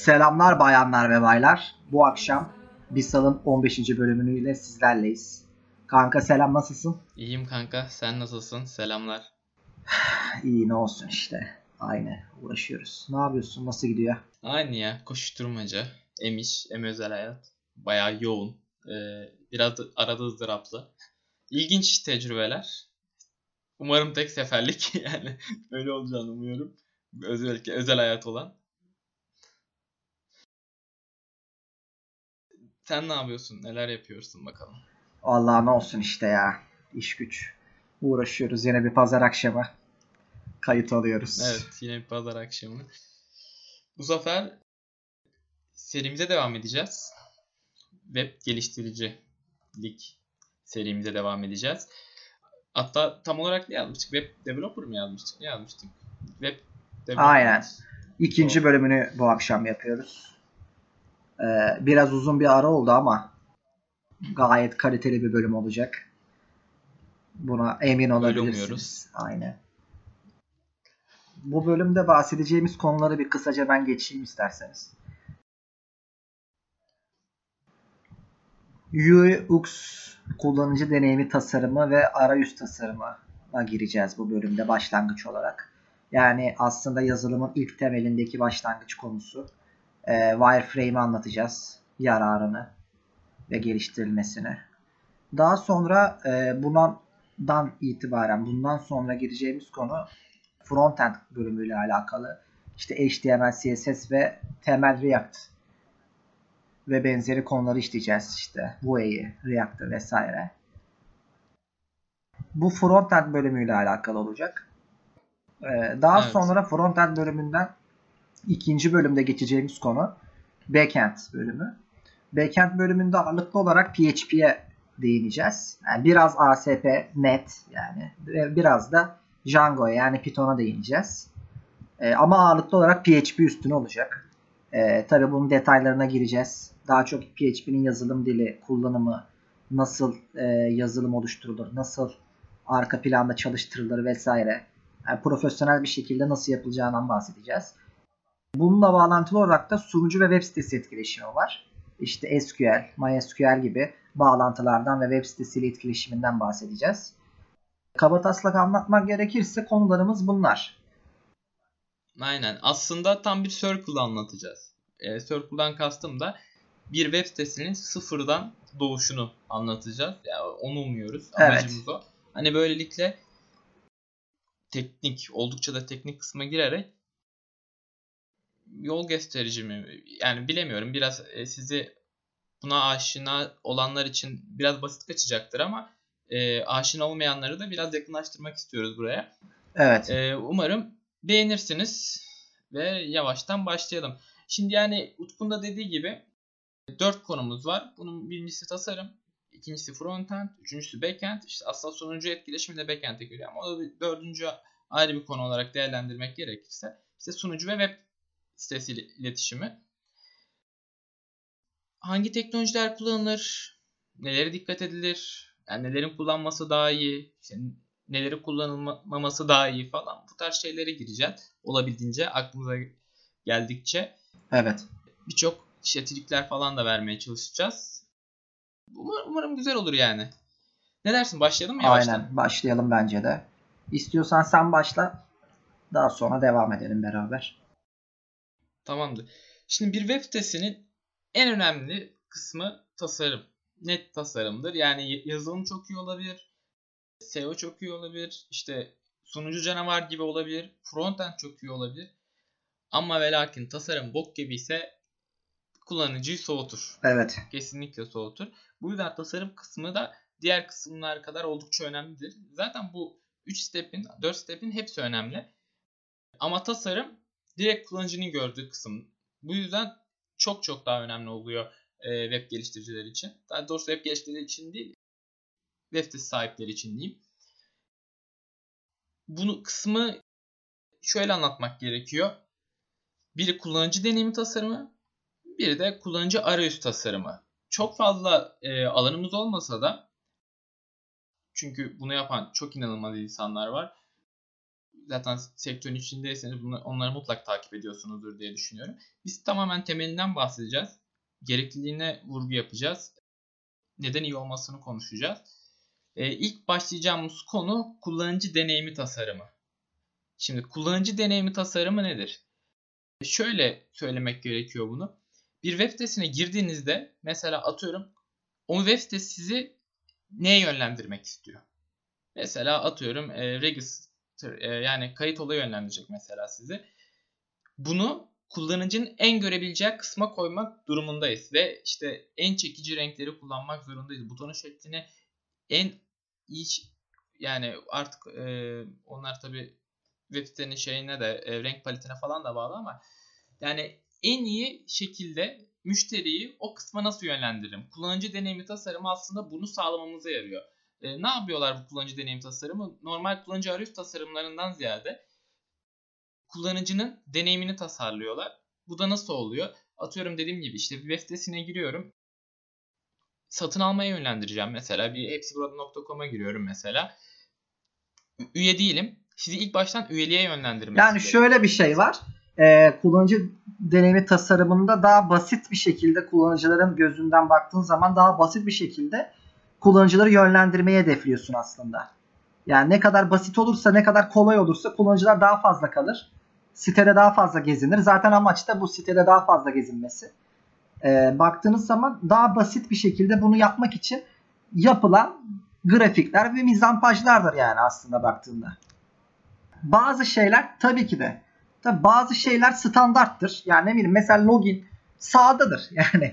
Selamlar bayanlar ve baylar. Bu akşam Bisal'ın 15. bölümüyle sizlerleyiz. Kanka selam nasılsın? İyiyim kanka. Sen nasılsın? Selamlar. İyi ne olsun işte. Aynı uğraşıyoruz. Ne yapıyorsun? Nasıl gidiyor? Aynı ya. Koşuşturmaca. Em iş, em özel hayat. Bayağı yoğun. Ee, biraz da arada ızdıraplı. İlginç tecrübeler. Umarım tek seferlik yani öyle olacağını umuyorum. Özellikle özel hayat olan. Sen ne yapıyorsun? Neler yapıyorsun bakalım? Vallahi ne olsun işte ya. İş güç. Uğraşıyoruz yine bir pazar akşamı. Kayıt alıyoruz. Evet yine bir pazar akşamı. Bu sefer serimize devam edeceğiz. Web geliştiricilik serimize devam edeceğiz. Hatta tam olarak ne yazmıştık? Web developer mı yazmıştık? Ne yazmıştık? Web developer. Aynen. İkinci bölümünü bu akşam yapıyoruz. Ee, biraz uzun bir ara oldu ama gayet kaliteli bir bölüm olacak. Buna emin olabilirsiniz. Aynen. Bu bölümde bahsedeceğimiz konuları bir kısaca ben geçeyim isterseniz. UX kullanıcı deneyimi tasarımı ve arayüz tasarımına gireceğiz bu bölümde başlangıç olarak. Yani aslında yazılımın ilk temelindeki başlangıç konusu. E, wireframe'i anlatacağız. Yararını ve geliştirilmesini. Daha sonra e, bundan itibaren bundan sonra gireceğimiz konu frontend bölümüyle alakalı. İşte HTML, CSS ve temel React ve benzeri konuları işleyeceğiz işte. Vue'yi, React'ı vesaire. Bu frontend bölümüyle alakalı olacak. Ee, daha Evet. sonra frontend bölümünden ikinci bölümde geçeceğimiz konu backend bölümü. Backend bölümünde ağırlıklı olarak PHP'ye değineceğiz. Yani biraz ASP, net yani biraz da Django'ya yani Python'a değineceğiz. Ee, ama ağırlıklı olarak PHP üstüne olacak. Ee, tabii bunun detaylarına gireceğiz. Daha çok PHP'nin yazılım dili, kullanımı, nasıl e, yazılım oluşturulur, nasıl arka planda çalıştırılır vesaire. Yani profesyonel bir şekilde nasıl yapılacağından bahsedeceğiz. Bununla bağlantılı olarak da sunucu ve web sitesi etkileşimi var. İşte SQL, MySQL gibi bağlantılardan ve web sitesiyle etkileşiminden bahsedeceğiz. Kabataslak anlatmak gerekirse konularımız bunlar. Aynen. Aslında tam bir circle anlatacağız. E, circle'dan kastım da bir web sitesinin sıfırdan doğuşunu anlatacağız. Yani onu umuyoruz. Evet. Amacımız o. Hani böylelikle teknik, oldukça da teknik kısma girerek yol gösterici mi? Yani bilemiyorum. Biraz e, sizi buna aşina olanlar için biraz basit kaçacaktır ama e, aşina olmayanları da biraz yakınlaştırmak istiyoruz buraya. Evet. Ee, umarım beğenirsiniz ve yavaştan başlayalım. Şimdi yani Utku'nun da dediği gibi dört konumuz var. Bunun birincisi tasarım, ikincisi frontend, üçüncüsü backend. İşte aslında sonuncu etkileşimi de backend'e giriyor ama o da dördüncü ayrı bir konu olarak değerlendirmek gerekirse işte sunucu ve web sitesi ile- iletişimi. Hangi teknolojiler kullanılır? Nelere dikkat edilir? Yani nelerin kullanması daha iyi? İşte neleri kullanılmaması daha iyi falan bu tarz şeylere gireceğiz. Olabildiğince aklımıza geldikçe Evet. birçok işte trikler falan da vermeye çalışacağız. Umar- Umarım güzel olur yani. Ne dersin başlayalım mı yavaştan? Aynen. Başlayalım bence de. İstiyorsan sen başla. Daha sonra devam edelim beraber. Tamamdır. Şimdi bir web sitesinin en önemli kısmı tasarım. Net tasarımdır. Yani yazılım çok iyi olabilir. SEO çok iyi olabilir. İşte sunucu canavar gibi olabilir. Frontend çok iyi olabilir. Ama ve lakin tasarım bok gibi ise kullanıcıyı soğutur. Evet. Kesinlikle soğutur. Bu yüzden tasarım kısmı da diğer kısımlar kadar oldukça önemlidir. Zaten bu 3 step'in, 4 step'in hepsi önemli. Ama tasarım direkt kullanıcının gördüğü kısım. Bu yüzden çok çok daha önemli oluyor e, web geliştiriciler için. Daha doğrusu web geliştiriciler için değil, web sitesi sahipleri için diyeyim. Bunu kısmı şöyle anlatmak gerekiyor. Biri kullanıcı deneyimi tasarımı, biri de kullanıcı arayüz tasarımı. Çok fazla e, alanımız olmasa da çünkü bunu yapan çok inanılmaz insanlar var. Zaten sektörün içindeyseniz bunu, onları mutlak takip ediyorsunuzdur diye düşünüyorum. Biz tamamen temelinden bahsedeceğiz. Gerekliliğine vurgu yapacağız. Neden iyi olmasını konuşacağız. Ee, ilk başlayacağımız konu kullanıcı deneyimi tasarımı. Şimdi kullanıcı deneyimi tasarımı nedir? Şöyle söylemek gerekiyor bunu. Bir web sitesine girdiğinizde mesela atıyorum o web sitesi sizi neye yönlendirmek istiyor? Mesela atıyorum e, register e, yani kayıt olayı yönlendirecek mesela sizi. Bunu kullanıcının en görebileceği kısma koymak durumundayız ve işte en çekici renkleri kullanmak zorundayız. Butonun şeklini en iyi yani artık e, onlar tabi web sitenin şeyine de e, renk paletine falan da bağlı ama yani en iyi şekilde müşteriyi o kısma nasıl yönlendiririm? Kullanıcı deneyimi tasarımı aslında bunu sağlamamıza yarıyor. E, ne yapıyorlar bu kullanıcı deneyim tasarımı? Normal kullanıcı arayüz tasarımlarından ziyade kullanıcının deneyimini tasarlıyorlar. Bu da nasıl oluyor? Atıyorum dediğim gibi işte bir web sitesine giriyorum. Satın almaya yönlendireceğim mesela. Bir hepsiburada.com'a giriyorum mesela. Üye değilim. Sizi ilk baştan üyeliğe yönlendirmek Yani istiyorum. şöyle bir şey var. Ee, kullanıcı deneyimi tasarımında daha basit bir şekilde kullanıcıların gözünden baktığın zaman daha basit bir şekilde kullanıcıları yönlendirmeye hedefliyorsun aslında. Yani ne kadar basit olursa, ne kadar kolay olursa kullanıcılar daha fazla kalır. Sitede daha fazla gezinir. Zaten amaç da bu sitede daha fazla gezinmesi. Ee, baktığınız zaman daha basit bir şekilde bunu yapmak için yapılan grafikler ve mizampajlardır yani aslında baktığında. Bazı şeyler tabii ki de tabii bazı şeyler standarttır. Yani ne bileyim mesela login sağdadır. Yani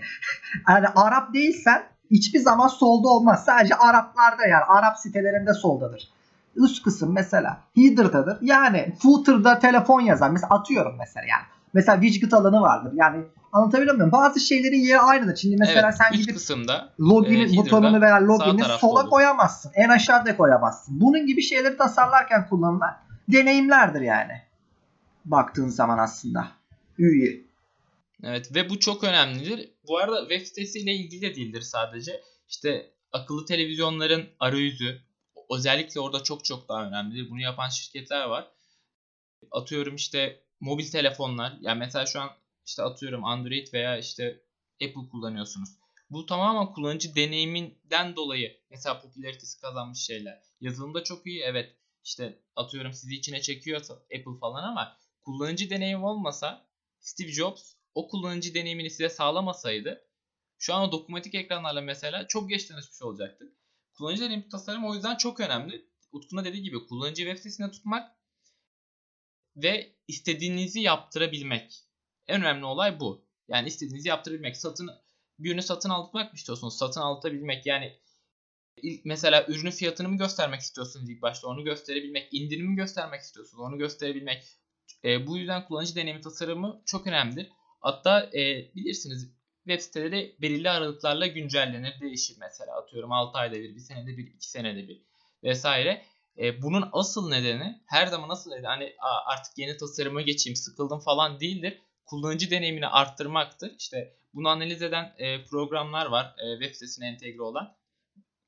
yani Arap değilsen hiçbir zaman solda olmaz. Sadece Araplarda yani Arap sitelerinde soldadır. Üst kısım mesela header'dadır. Yani footer'da telefon yazar. Mesela atıyorum mesela yani. Mesela widget alanı vardır. Yani anlatabiliyor muyum? Bazı şeylerin yeri aynıdır. Şimdi mesela evet, sen üst gidip kısımda login e, butonunu veya logini sola olur. koyamazsın. En aşağıda koyamazsın. Bunun gibi şeyleri tasarlarken kullanılan deneyimlerdir yani. Baktığın zaman aslında. Üye. Evet ve bu çok önemlidir. Bu arada web sitesiyle ilgili de değildir sadece. İşte akıllı televizyonların arayüzü özellikle orada çok çok daha önemlidir. Bunu yapan şirketler var. Atıyorum işte mobil telefonlar. Yani mesela şu an işte atıyorum Android veya işte Apple kullanıyorsunuz. Bu tamamen kullanıcı deneyiminden dolayı mesela popülaritesi kazanmış şeyler. Yazılımda çok iyi evet işte atıyorum sizi içine çekiyorsa Apple falan ama kullanıcı deneyim olmasa Steve Jobs o kullanıcı deneyimini size sağlamasaydı şu an o dokunmatik ekranlarla mesela çok geç tanışmış olacaktık. Kullanıcı deneyim tasarımı o yüzden çok önemli. Utku'na dediği gibi kullanıcı web sitesinde tutmak ve istediğinizi yaptırabilmek. En önemli olay bu. Yani istediğinizi yaptırabilmek. Satın bir ürünü satın almak mı istiyorsunuz? Satın altabilmek. Yani ilk mesela ürünün fiyatını mı göstermek istiyorsunuz ilk başta? Onu gösterebilmek. İndirimi göstermek istiyorsunuz? Onu gösterebilmek. E, bu yüzden kullanıcı deneyimi tasarımı çok önemlidir. Hatta e, bilirsiniz web siteleri belirli aralıklarla güncellenir, değişir mesela. Atıyorum 6 ayda bir, bir senede bir, 2 senede bir vesaire. E, bunun asıl nedeni her zaman asıl nedeni hani artık yeni tasarıma geçeyim, sıkıldım falan değildir. Kullanıcı deneyimini arttırmaktır. İşte bunu analiz eden e, programlar var e, web sitesine entegre olan.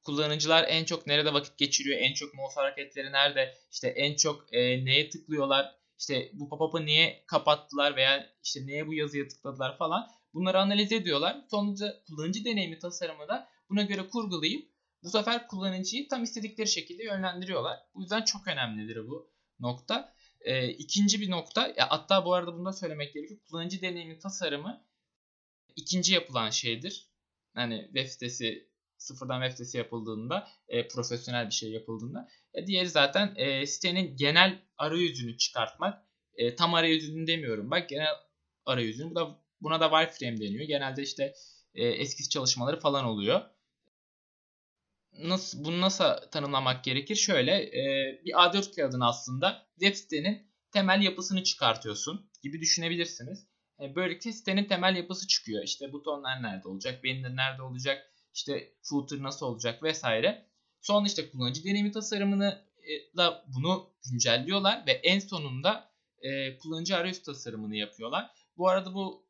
Kullanıcılar en çok nerede vakit geçiriyor, en çok mouse hareketleri nerede, işte en çok e, neye tıklıyorlar, işte bu pop-up'ı niye kapattılar veya işte niye bu yazıya tıkladılar falan. Bunları analiz ediyorlar. Sonuçta kullanıcı deneyimi tasarımı da buna göre kurgulayıp bu sefer kullanıcıyı tam istedikleri şekilde yönlendiriyorlar. Bu yüzden çok önemlidir bu nokta. Ee, ikinci bir nokta, ya hatta bu arada bunu da söylemek gerekiyor. Kullanıcı deneyimi tasarımı ikinci yapılan şeydir. Hani web sitesi sıfırdan web sitesi yapıldığında, e, profesyonel bir şey yapıldığında. E, diğeri zaten e, sitenin genel arayüzünü çıkartmak. E, tam arayüzünü demiyorum bak genel arayüzünü. Bu da buna da wireframe deniyor. Genelde işte e, eskiz çalışmaları falan oluyor. Nasıl bunu nasıl tanımlamak gerekir? Şöyle e, bir A4 kağıdını aslında web sitenin temel yapısını çıkartıyorsun gibi düşünebilirsiniz. E, böylelikle sitenin temel yapısı çıkıyor. İşte butonlar nerede olacak, banner nerede olacak, işte footer nasıl olacak vesaire. Sonra işte kullanıcı deneyimi tasarımını e, da bunu güncelliyorlar ve en sonunda e, kullanıcı arayüz tasarımını yapıyorlar. Bu arada bu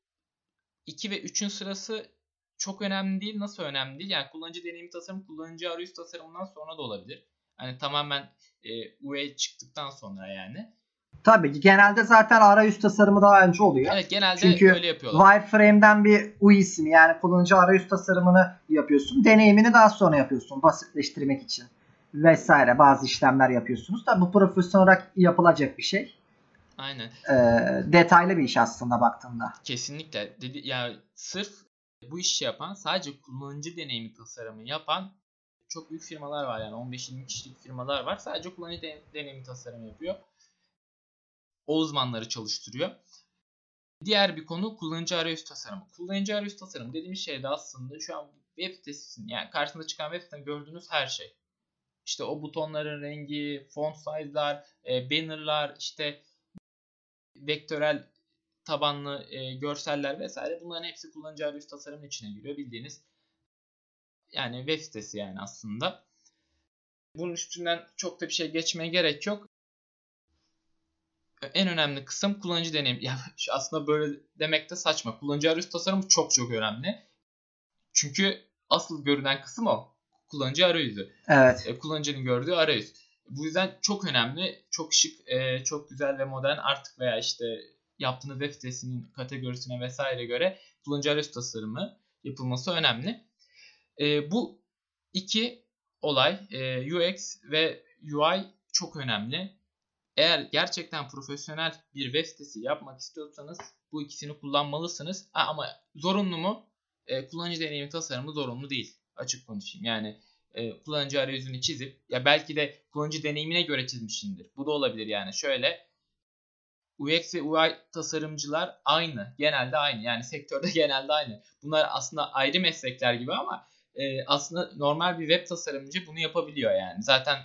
2 ve 3'ün sırası çok önemli değil. Nasıl önemli değil? Yani kullanıcı deneyimi tasarım kullanıcı arayüz tasarımından sonra da olabilir. Hani tamamen e, UE çıktıktan sonra yani. Tabii genelde zaten arayüz tasarımı daha önce oluyor. Evet genelde Çünkü öyle yapıyorlar. Wireframe'den bir UI'sini yani kullanıcı arayüz tasarımını yapıyorsun. Deneyimini daha sonra yapıyorsun basitleştirmek için vesaire bazı işlemler yapıyorsunuz. Tabii bu profesyonel olarak yapılacak bir şey. Aynen. Ee, detaylı bir iş aslında baktığında. Kesinlikle. Dedi ya sırf bu işi yapan, sadece kullanıcı deneyimi tasarımı yapan çok büyük firmalar var yani 15-20 kişilik firmalar var. Sadece kullanıcı de- deneyimi tasarımı yapıyor. O uzmanları çalıştırıyor. Diğer bir konu kullanıcı arayüz tasarımı. Kullanıcı arayüz tasarımı dediğimiz şey de aslında şu an web sitesinin yani karşınıza çıkan web sitesinde gördüğünüz her şey. İşte o butonların rengi, font size'lar, e, banner'lar, işte vektörel tabanlı e, görseller vesaire bunların hepsi kullanıcı arayüz tasarımının içine giriyor. Bildiğiniz yani web sitesi yani aslında. Bunun üstünden çok da bir şey geçmeye gerek yok. En önemli kısım kullanıcı deneyim. Ya aslında böyle demek de saçma. Kullanıcı arayüz tasarımı çok çok önemli. Çünkü asıl görünen kısım o. Kullanıcı arayüzü. Evet. E, kullanıcının gördüğü arayüz. Bu yüzden çok önemli, çok şık, e, çok güzel ve modern artık veya işte yaptığınız web sitesinin kategorisine vesaire göre kullanıcı arayüz tasarımı yapılması önemli. E, bu iki olay UX ve UI çok önemli. Eğer gerçekten profesyonel bir web sitesi yapmak istiyorsanız bu ikisini kullanmalısınız. Ha, ama zorunlu mu? E, kullanıcı deneyimi tasarımı zorunlu değil. Açık konuşayım. Yani e, kullanıcı arayüzünü çizip ya belki de kullanıcı deneyimine göre çizmişsindir. Bu da olabilir yani. Şöyle UX ve UI tasarımcılar aynı. Genelde aynı. Yani sektörde genelde aynı. Bunlar aslında ayrı meslekler gibi ama e, aslında normal bir web tasarımcı bunu yapabiliyor yani. Zaten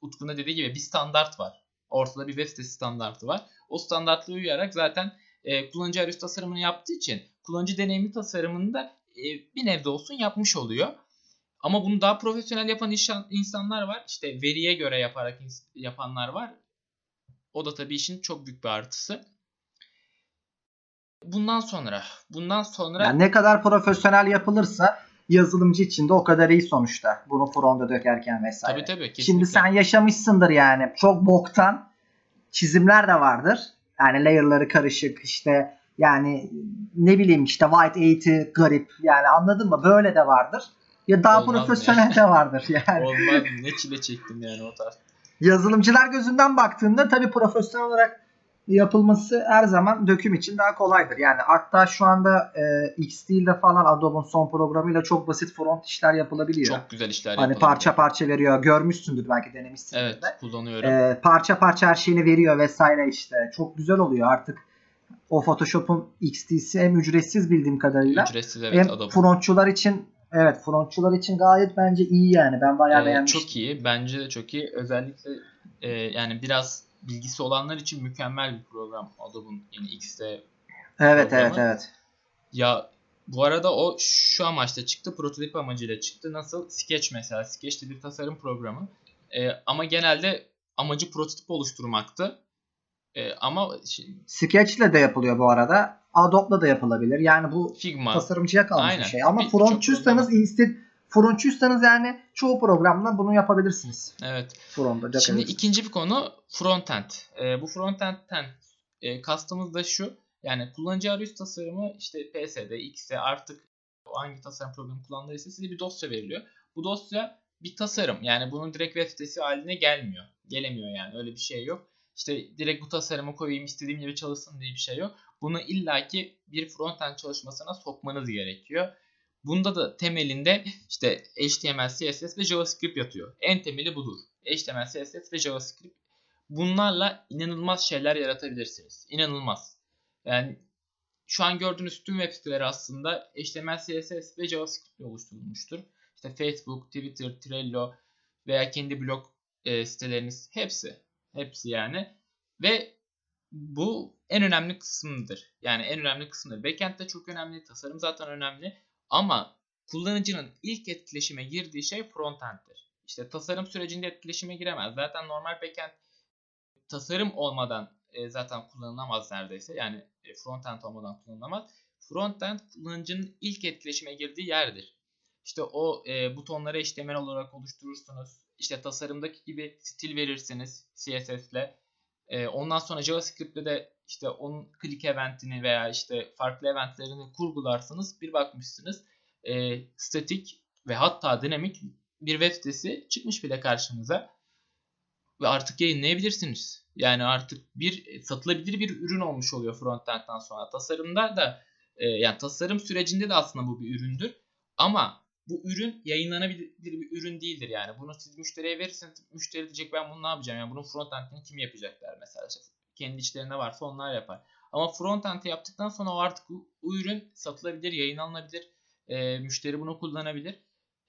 Utku'nun dediği gibi bir standart var. Ortada bir web sitesi standartı var. O standartla uyarak zaten e, kullanıcı arayüz tasarımını yaptığı için kullanıcı deneyimi tasarımını da e, bir nebze olsun yapmış oluyor. Ama bunu daha profesyonel yapan insan- insanlar var. İşte veriye göre yaparak yapanlar var. O da tabii işin çok büyük bir artısı. Bundan sonra, bundan sonra Yani ne kadar profesyonel yapılırsa yazılımcı için de o kadar iyi sonuçta. Bunu fronta dökerken vesaire. tabii tabii kesinlikle. Şimdi sen yaşamışsındır yani. Çok boktan çizimler de vardır. Yani layer'ları karışık işte yani ne bileyim işte white eğiti garip yani anladın mı? Böyle de vardır. Ya daha Olmaz profesyonel de vardır yani. olmaz ne çile çektim yani o tarz. Yazılımcılar gözünden baktığında tabii profesyonel olarak yapılması her zaman döküm için daha kolaydır. Yani hatta şu anda e, Xdeal'de falan Adobe'un son programıyla çok basit front işler yapılabiliyor. Çok güzel işler hani parça parça veriyor. Görmüşsündür belki denemişsindir Evet de. kullanıyorum. Ee, parça parça her şeyini veriyor vesaire işte. Çok güzel oluyor artık. O Photoshop'un XD'si hem ücretsiz bildiğim kadarıyla Ücretsiz evet hem Adobe. frontçular için evet frontçular için gayet bence iyi yani. Ben bayağı Ee, beğenmiştim. çok iyi. Bence de çok iyi. Özellikle e, yani biraz bilgisi olanlar için mükemmel bir program Adobe'un yeni X'te. Evet programı. evet evet. Ya bu arada o şu amaçla çıktı. Prototip amacıyla çıktı. Nasıl? Sketch mesela. Sketch de bir tasarım programı. E, ama genelde amacı prototip oluşturmaktı. E, ama şi- Sketch'le de yapılıyor bu arada. Adobe'la da yapılabilir. Yani bu Figma tasarımcıya kalmış Aynen. bir şey. Ama Bir- birçok frontçuysanız instead frontçuysanız yani çoğu programla bunu yapabilirsiniz. evet. Front'ta Şimdi ikinci bir konu frontend. E, bu frontend'ten e, kastımız da şu. Yani kullanıcı arayüz tasarımı işte PSD, X'e artık hangi tasarım programı kullandıysa size bir dosya veriliyor. Bu dosya bir tasarım. Yani bunun direkt web sitesi haline gelmiyor. Gelemiyor yani öyle bir şey yok. İşte direkt bu tasarımı koyayım istediğim gibi çalışsın diye bir şey yok. Bunu illaki bir frontend çalışmasına sokmanız gerekiyor. Bunda da temelinde işte HTML, CSS ve JavaScript yatıyor. En temeli budur. HTML, CSS ve JavaScript. Bunlarla inanılmaz şeyler yaratabilirsiniz. İnanılmaz. Yani şu an gördüğünüz tüm web siteleri aslında HTML, CSS ve JavaScript ile oluşturulmuştur. İşte Facebook, Twitter, Trello veya kendi blog e, siteleriniz hepsi. Hepsi yani. Ve bu en önemli kısımdır. Yani en önemli kısımdır. Backend de çok önemli. Tasarım zaten önemli. Ama kullanıcının ilk etkileşime girdiği şey frontend'dir. İşte tasarım sürecinde etkileşime giremez. Zaten normal backend tasarım olmadan e, zaten kullanılamaz neredeyse. Yani e, frontend olmadan kullanılamaz. Frontend kullanıcının ilk etkileşime girdiği yerdir. İşte o e, butonları HTML olarak oluşturursunuz. İşte tasarımdaki gibi stil verirsiniz CSS ile. E, ondan sonra JavaScript'te de işte onun click eventini veya işte farklı eventlerini kurgularsanız bir bakmışsınız e, statik ve hatta dinamik bir web sitesi çıkmış bile karşınıza ve artık yayınlayabilirsiniz. Yani artık bir satılabilir bir ürün olmuş oluyor frontend'den sonra. Tasarımda da e, yani tasarım sürecinde de aslında bu bir üründür. Ama bu ürün yayınlanabilir bir ürün değildir yani. Bunu siz müşteriye verirseniz müşteri diyecek ben bunu ne yapacağım? Yani bunun frontend'ini kim yapacaklar mesela? Kendi içlerinde varsa onlar yapar. Ama frontend'i yaptıktan sonra artık bu, bu ürün satılabilir, yayınlanabilir. E, müşteri bunu kullanabilir.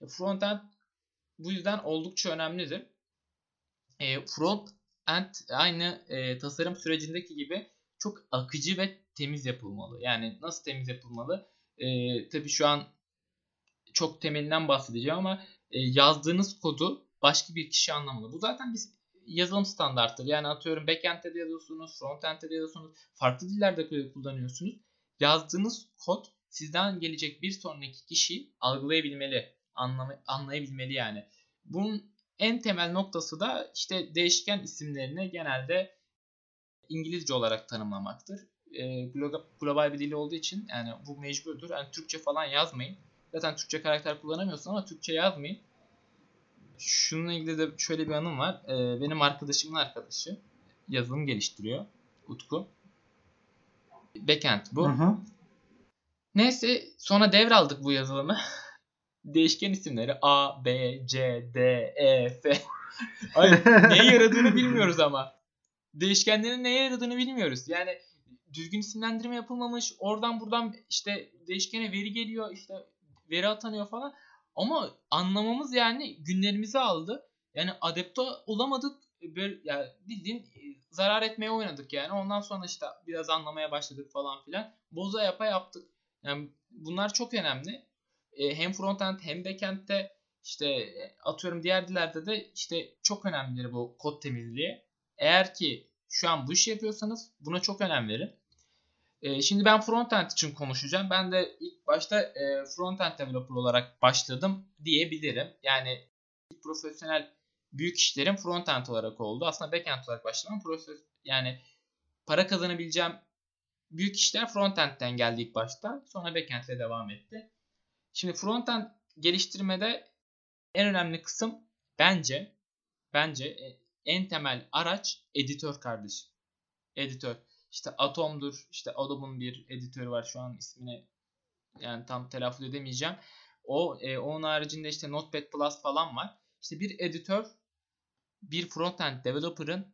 E, frontend bu yüzden oldukça önemlidir. E, front end aynı e, tasarım sürecindeki gibi çok akıcı ve temiz yapılmalı. Yani nasıl temiz yapılmalı? E, tabii şu an çok temelinden bahsedeceğim ama e, yazdığınız kodu başka bir kişi anlamalı. Bu zaten bir yazılım standarttır. Yani atıyorum backend'de de yazıyorsunuz, frontend'de de yazıyorsunuz, farklı dillerde kullanıyorsunuz. Yazdığınız kod sizden gelecek bir sonraki kişi algılayabilmeli, anlama, anlayabilmeli yani. Bunun en temel noktası da işte değişken isimlerini genelde İngilizce olarak tanımlamaktır. E, global bir dili olduğu için yani bu mecburdur. Yani Türkçe falan yazmayın. Zaten Türkçe karakter kullanamıyorsun ama Türkçe yazmayın. Şununla ilgili de şöyle bir anım var. E, benim arkadaşımın arkadaşı yazılım geliştiriyor. Utku. Backend bu. Hı hı. Neyse sonra devraldık bu yazılımı. Değişken isimleri A, B, C, D, E, F. Ay, neye yaradığını bilmiyoruz ama. Değişkenlerin neye yaradığını bilmiyoruz. Yani düzgün isimlendirme yapılmamış. Oradan buradan işte değişkene veri geliyor. işte veri atanıyor falan. Ama anlamamız yani günlerimizi aldı. Yani adapte olamadık. Böyle yani bildiğin e, zarar etmeye oynadık yani. Ondan sonra işte biraz anlamaya başladık falan filan. Boza yapa yaptık. Yani bunlar çok önemli. E, hem frontend hem backend'de işte e, atıyorum diğer dillerde de işte çok önemlidir bu kod temizliği. Eğer ki şu an bu işi yapıyorsanız buna çok önem verin. E, şimdi ben frontend için konuşacağım. Ben de ilk başta e, frontend developer olarak başladım diyebilirim. Yani profesyonel büyük işlerim frontend olarak oldu. Aslında backend olarak başladım. Proses yani para kazanabileceğim büyük işler frontend'den geldi ilk başta. Sonra backend devam etti. Şimdi frontend geliştirmede en önemli kısım bence bence e, en temel araç editör kardeşim. Editör. İşte Atom'dur. İşte Adobe'un bir editörü var. Şu an ismini yani tam telaffuz edemeyeceğim. O e, onun haricinde işte Notepad Plus falan var. İşte bir editör bir frontend developer'ın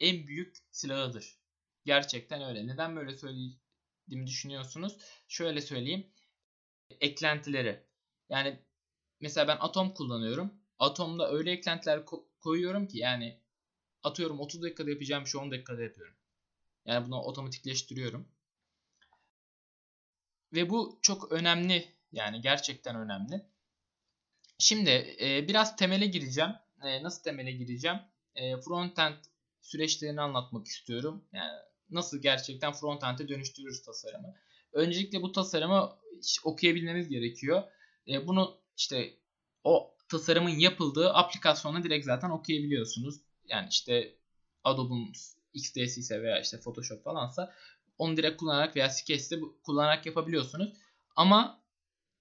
en büyük silahıdır. Gerçekten öyle. Neden böyle söylediğimi düşünüyorsunuz? Şöyle söyleyeyim. Eklentileri. Yani mesela ben Atom kullanıyorum. Atom'da öyle eklentiler ko- koyuyorum ki yani atıyorum 30 dakikada yapacağım şey 10 dakikada yapıyorum. Yani bunu otomatikleştiriyorum. Ve bu çok önemli. Yani gerçekten önemli. Şimdi e, biraz temele gireceğim. E, nasıl temele gireceğim? E, frontend süreçlerini anlatmak istiyorum. Yani nasıl gerçekten frontend'e dönüştürürüz tasarımı. Öncelikle bu tasarımı okuyabilmemiz gerekiyor. E, bunu işte o tasarımın yapıldığı aplikasyonla direkt zaten okuyabiliyorsunuz. Yani işte Adobe'un XDS ise veya işte Photoshop falansa onu direkt kullanarak veya Sketch'te kullanarak yapabiliyorsunuz. Ama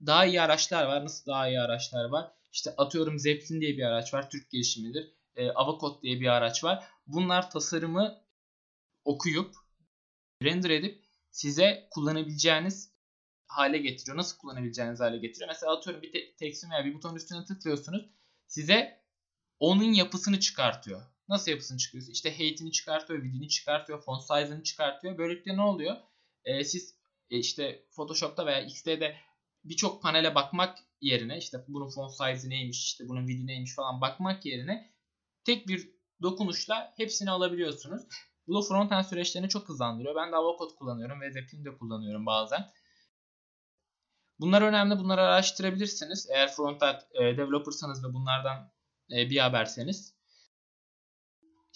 daha iyi araçlar var. Nasıl daha iyi araçlar var? İşte atıyorum Zeppelin diye bir araç var. Türk gelişimidir. E, Avacode diye bir araç var. Bunlar tasarımı okuyup render edip size kullanabileceğiniz hale getiriyor. Nasıl kullanabileceğiniz hale getiriyor. Mesela atıyorum bir te- tekstin veya bir buton üstüne tıklıyorsunuz. Size onun yapısını çıkartıyor. Nasıl yapısını çıkartıyor? İşte height'ini çıkartıyor, width'ini çıkartıyor, font size'ını çıkartıyor. Böylelikle ne oluyor? Ee, siz e, işte Photoshop'ta veya XD'de birçok panele bakmak yerine işte bunun font size'ı neymiş, işte bunun width'i neymiş falan bakmak yerine tek bir dokunuşla hepsini alabiliyorsunuz. Bu da frontend süreçlerini çok hızlandırıyor. Ben de Avocode kullanıyorum ve Zeppelin de kullanıyorum bazen. Bunlar önemli. Bunları araştırabilirsiniz. Eğer frontend e, developersanız ve bunlardan e, bir haberseniz.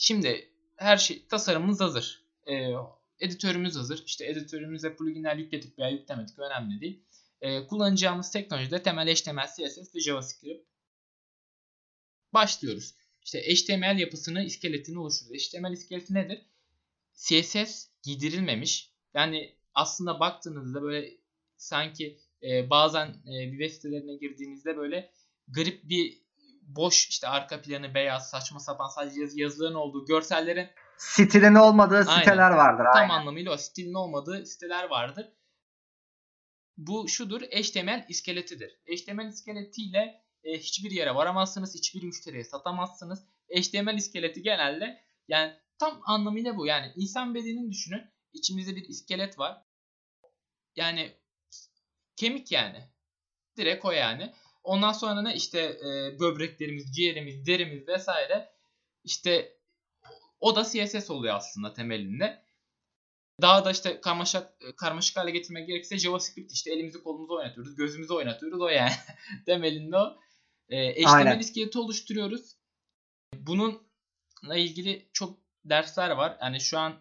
Şimdi her şey tasarımımız hazır. E, editörümüz hazır. İşte editörümüze pluginler yükledik veya yüklemedik önemli değil. E, kullanacağımız teknolojide temel HTML, CSS ve JavaScript. Başlıyoruz. İşte HTML yapısını, iskeletini oluşturuyoruz. HTML iskeleti nedir? CSS giydirilmemiş. Yani aslında baktığınızda böyle sanki e, bazen e, web sitelerine girdiğinizde böyle garip bir boş işte arka planı beyaz saçma sapan sadece yaz, yazıların olduğu görsellerin stilin olmadığı siteler Aynen. vardır. tam Aynen. anlamıyla o stilin olmadığı siteler vardır. Bu şudur HTML iskeletidir. HTML iskeletiyle e, hiçbir yere varamazsınız, hiçbir müşteriye satamazsınız. HTML iskeleti genelde yani tam anlamıyla bu. Yani insan bedenini düşünün. İçimizde bir iskelet var. Yani kemik yani. Direkt o yani. Ondan sonra ne işte e, böbreklerimiz, ciğerimiz, derimiz vesaire işte o da CSS oluyor aslında temelinde. Daha da işte karmaşık, karmaşık hale getirmek gerekirse JavaScript işte elimizi kolumuzu oynatıyoruz, gözümüzü oynatıyoruz o yani. temelinde o. E. HTML iskeleti oluşturuyoruz. Bununla ilgili çok dersler var. Yani şu an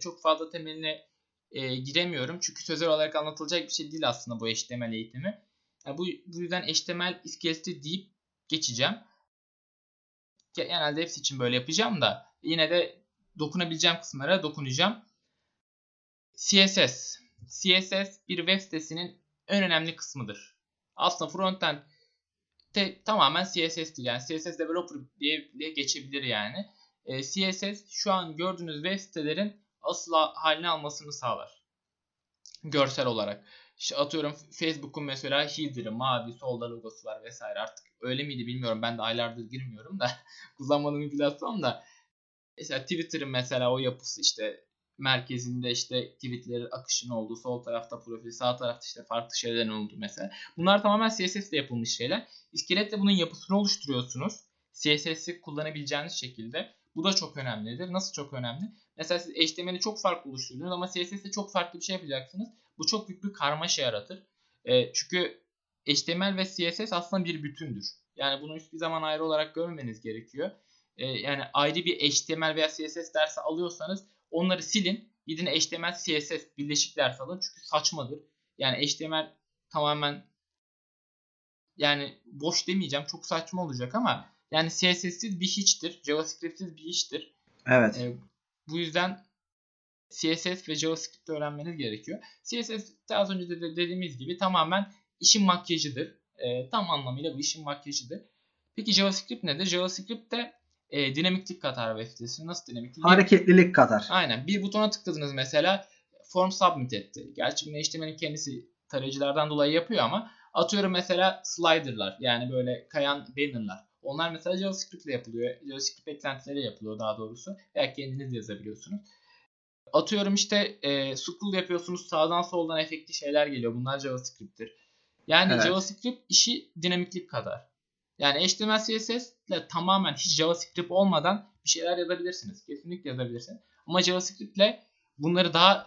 çok fazla temeline e, giremiyorum. Çünkü sözel olarak anlatılacak bir şey değil aslında bu HTML eğitimi. Yani bu, bu yüzden HTML iskeleti deyip geçeceğim. Genelde hepsi için böyle yapacağım da yine de dokunabileceğim kısımlara dokunacağım. CSS. CSS bir web sitesinin en önemli kısmıdır. Aslında frontend te, tamamen CSS'tir. Yani CSS developer diye, diye geçebilir yani. E, CSS şu an gördüğünüz web sitelerin asıl halini almasını sağlar. Görsel olarak. İşte atıyorum Facebook'un mesela header'ı mavi solda logosu var vesaire. Artık öyle miydi bilmiyorum. Ben de aylardır girmiyorum da kullanmadığım bir platform da. Mesela Twitter'ın mesela o yapısı işte merkezinde işte tweetlerin akışın olduğu sol tarafta profil sağ tarafta işte farklı şeylerin olduğu mesela. Bunlar tamamen CSS ile yapılmış şeyler. İskeletle bunun yapısını oluşturuyorsunuz. CSS'i kullanabileceğiniz şekilde bu da çok önemlidir nasıl çok önemli mesela siz HTML'i çok farklı oluşturdunuz ama CSS'de çok farklı bir şey yapacaksınız bu çok büyük bir karmaşa yaratır. E, çünkü HTML ve CSS aslında bir bütündür. Yani bunu hiçbir zaman ayrı olarak görmemeniz gerekiyor. E, yani ayrı bir HTML veya CSS dersi alıyorsanız onları silin. Gidin HTML, CSS birleşik ders alın. Çünkü saçmadır. Yani HTML tamamen yani boş demeyeceğim. Çok saçma olacak ama yani CSS'siz bir hiçtir. JavaScript'siz bir hiçtir. Evet. E, bu yüzden CSS ve JavaScript öğrenmeniz gerekiyor. CSS de az önce de dediğimiz gibi tamamen işin makyajıdır. E, tam anlamıyla bu işin makyajıdır. Peki JavaScript nedir? JavaScript de e, dinamiklik katar web sitesi. Nasıl dinamiklik? Hareketlilik katar. Aynen. Bir butona tıkladınız mesela form submit etti. Gerçi bunu HTML'in kendisi tarayıcılardan dolayı yapıyor ama atıyorum mesela slider'lar yani böyle kayan banner'lar. Onlar mesela JavaScript ile yapılıyor. JavaScript eklentileri yapılıyor daha doğrusu. Veya kendiniz yazabiliyorsunuz atıyorum işte e, scroll yapıyorsunuz sağdan soldan efekti şeyler geliyor. Bunlar JavaScript'tir. Yani Evet. JavaScript işi dinamiklik kadar. Yani HTML CSS ile tamamen hiç JavaScript olmadan bir şeyler yazabilirsiniz. Kesinlikle yazabilirsiniz. Ama JavaScript ile bunları daha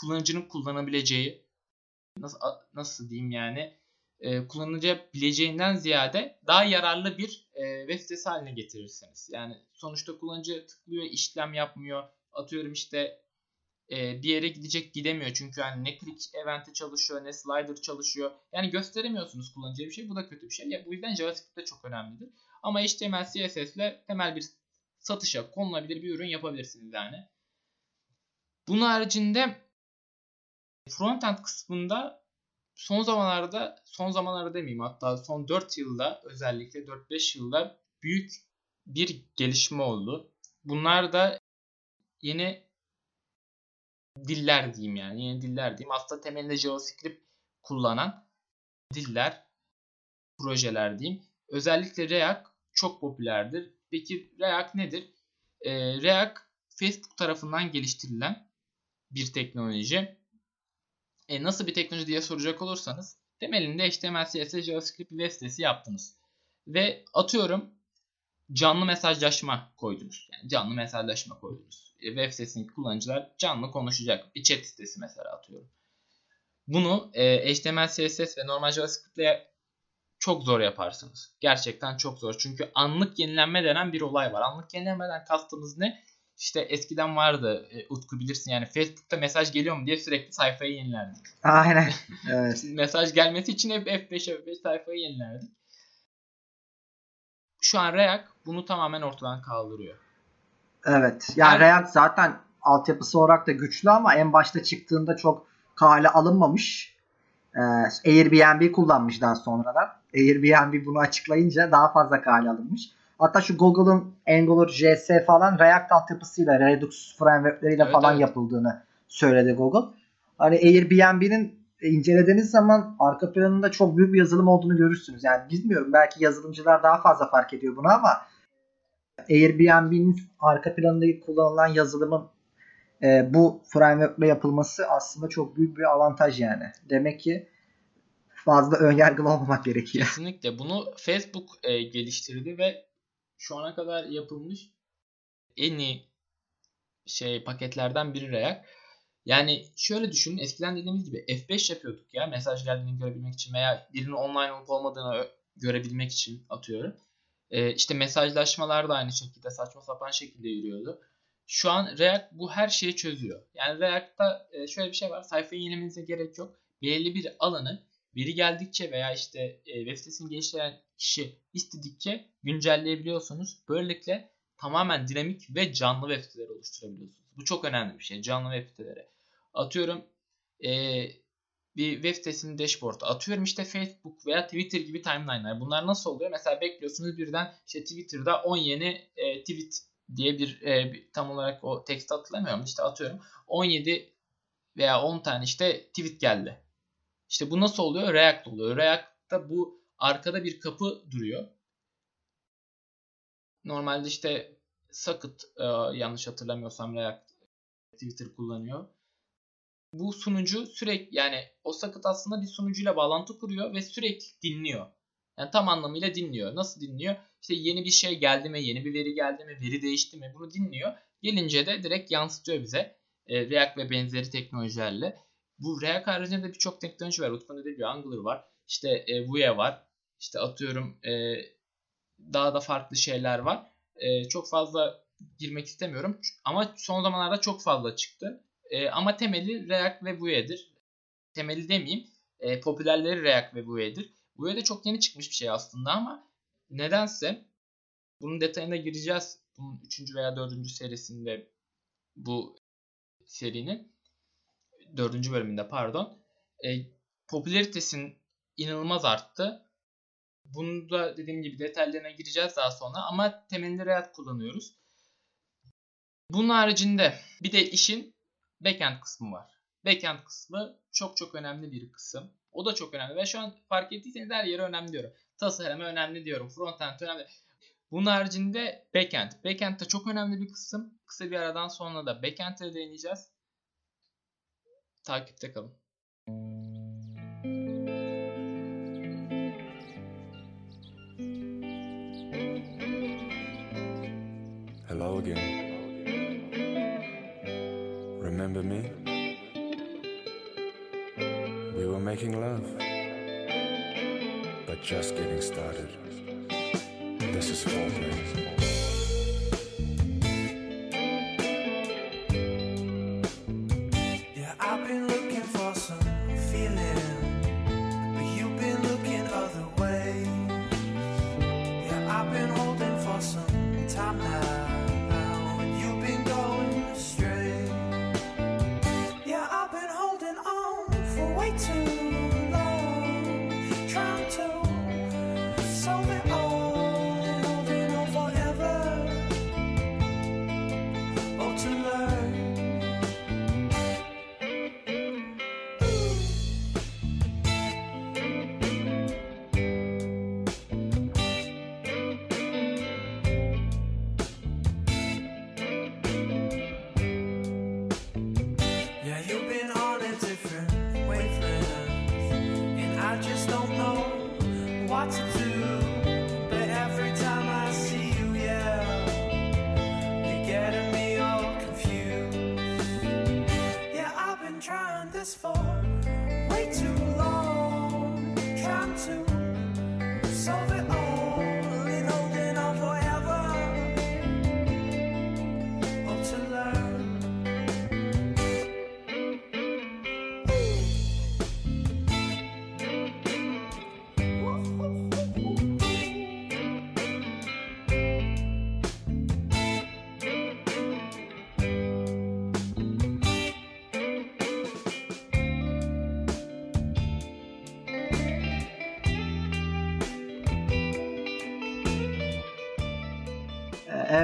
kullanıcının kullanabileceği nasıl nasıl diyeyim yani e, kullanabileceğinden ziyade daha yararlı bir e, web sitesi haline getirirsiniz. Yani sonuçta kullanıcı tıklıyor, işlem yapmıyor. Atıyorum işte e, bir yere gidecek gidemiyor. Çünkü hani ne click eventi çalışıyor ne slider çalışıyor. Yani gösteremiyorsunuz kullanıcıya bir şey. Bu da kötü bir şey. Ya, bu yüzden JavaScript de çok önemlidir. Ama HTML, CSS ile temel bir satışa konulabilir bir ürün yapabilirsiniz yani. Bunun haricinde frontend kısmında son zamanlarda son zamanlarda demeyeyim hatta son 4 yılda özellikle 4-5 yılda büyük bir gelişme oldu. Bunlar da yeni diller diyeyim yani. Yeni diller diyeyim. Aslında temelinde JavaScript kullanan diller, projeler diyeyim. Özellikle React çok popülerdir. Peki React nedir? Ee, React Facebook tarafından geliştirilen bir teknoloji. E, nasıl bir teknoloji diye soracak olursanız temelinde HTML, CSS, JavaScript web sitesi yaptınız. Ve atıyorum canlı mesajlaşma koydunuz. Yani canlı mesajlaşma koydunuz. E, web sitesindeki kullanıcılar canlı konuşacak. Bir chat sitesi mesela atıyorum. Bunu e, HTML, CSS ve normal JavaScript ile çok zor yaparsınız. Gerçekten çok zor. Çünkü anlık yenilenme denen bir olay var. Anlık yenilenmeden kastımız ne? İşte eskiden vardı e, Utku bilirsin yani Facebook'ta mesaj geliyor mu diye sürekli sayfayı yenilerdik. Aynen. Evet. mesaj gelmesi için hep F5 F5 sayfayı yenilerdik. Şu an React bunu tamamen ortadan kaldırıyor. Evet. Yani Her- React zaten altyapısı olarak da güçlü ama en başta çıktığında çok kale alınmamış. Ee, Airbnb kullanmış daha sonradan. Airbnb bunu açıklayınca daha fazla kale alınmış. Hatta şu Google'ın Angular JS falan React altyapısıyla, Redux frameworkleriyle Evet, falan evet. yapıldığını söyledi Google. Hani Airbnb'nin incelediğiniz zaman arka planında çok büyük bir yazılım olduğunu görürsünüz. Yani bilmiyorum belki yazılımcılar daha fazla fark ediyor bunu ama Airbnb'nin arka planında kullanılan yazılımın e, bu framework'le yapılması aslında çok büyük bir avantaj yani. Demek ki fazla önyargılı olmamak gerekiyor. Kesinlikle. Bunu Facebook e, geliştirdi ve şu ana kadar yapılmış en iyi şey paketlerden biri React. Yani şöyle düşünün eskiden dediğimiz gibi F5 yapıyorduk ya mesaj geldiğini görebilmek için veya birinin online olup olmadığını görebilmek için atıyorum. Ee, işte mesajlaşmalar da aynı şekilde saçma sapan şekilde yürüyordu. Şu an React bu her şeyi çözüyor. Yani React'ta e, şöyle bir şey var. Sayfayı yenilemenize gerek yok. Belirli bir alanı biri geldikçe veya işte e, web sitesini geliştiren kişi istedikçe güncelleyebiliyorsunuz. Böylelikle tamamen dinamik ve canlı web siteleri oluşturabiliyorsunuz. Bu çok önemli bir şey. Canlı web siteleri. Atıyorum e, bir web sitesinin dashboard'u. Atıyorum işte Facebook veya Twitter gibi timeline'lar. Bunlar nasıl oluyor? Mesela bekliyorsunuz birden işte Twitter'da 10 yeni e, tweet diye bir, e, bir tam olarak o teksti hatırlamıyorum. İşte atıyorum 17 veya 10 tane işte tweet geldi. İşte bu nasıl oluyor? React oluyor. React'ta bu arkada bir kapı duruyor. Normalde işte Socket e, yanlış hatırlamıyorsam React Twitter kullanıyor. Bu sunucu sürekli yani o Socket aslında bir sunucuyla bağlantı kuruyor ve sürekli dinliyor. Yani tam anlamıyla dinliyor. Nasıl dinliyor? İşte yeni bir şey geldi mi, yeni bir veri geldi mi, veri değişti mi bunu dinliyor. Gelince de direkt yansıtıyor bize. E, React ve benzeri teknolojilerle. Bu React haricinde de birçok teknoloji var. Utku'nun dediği Angular var. İşte e, Vue var. İşte atıyorum e, daha da farklı şeyler var. E, çok fazla girmek istemiyorum. Ama son zamanlarda çok fazla çıktı. E, ama temeli React ve Vue'dir. Temeli demeyeyim. E, popülerleri React ve Vue'dir. Vue de çok yeni çıkmış bir şey aslında ama nedense bunun detayına gireceğiz. Bunun 3. veya 4. serisinde bu serinin 4. bölümünde pardon. E, popülaritesinin inanılmaz arttı. Bunu da dediğim gibi detaylarına gireceğiz daha sonra ama temelinde React kullanıyoruz. Bunun haricinde bir de işin backend kısmı var. Backend kısmı çok çok önemli bir kısım. O da çok önemli. Ve şu an fark ettiyseniz her yere önemli diyorum. Tasarımı önemli diyorum. Frontend önemli. Bunun haricinde backend. Backend de çok önemli bir kısım. Kısa bir aradan sonra da backend'e değineceğiz. Takipte kalın. Remember me? We were making love, but just getting started. This is foreplay.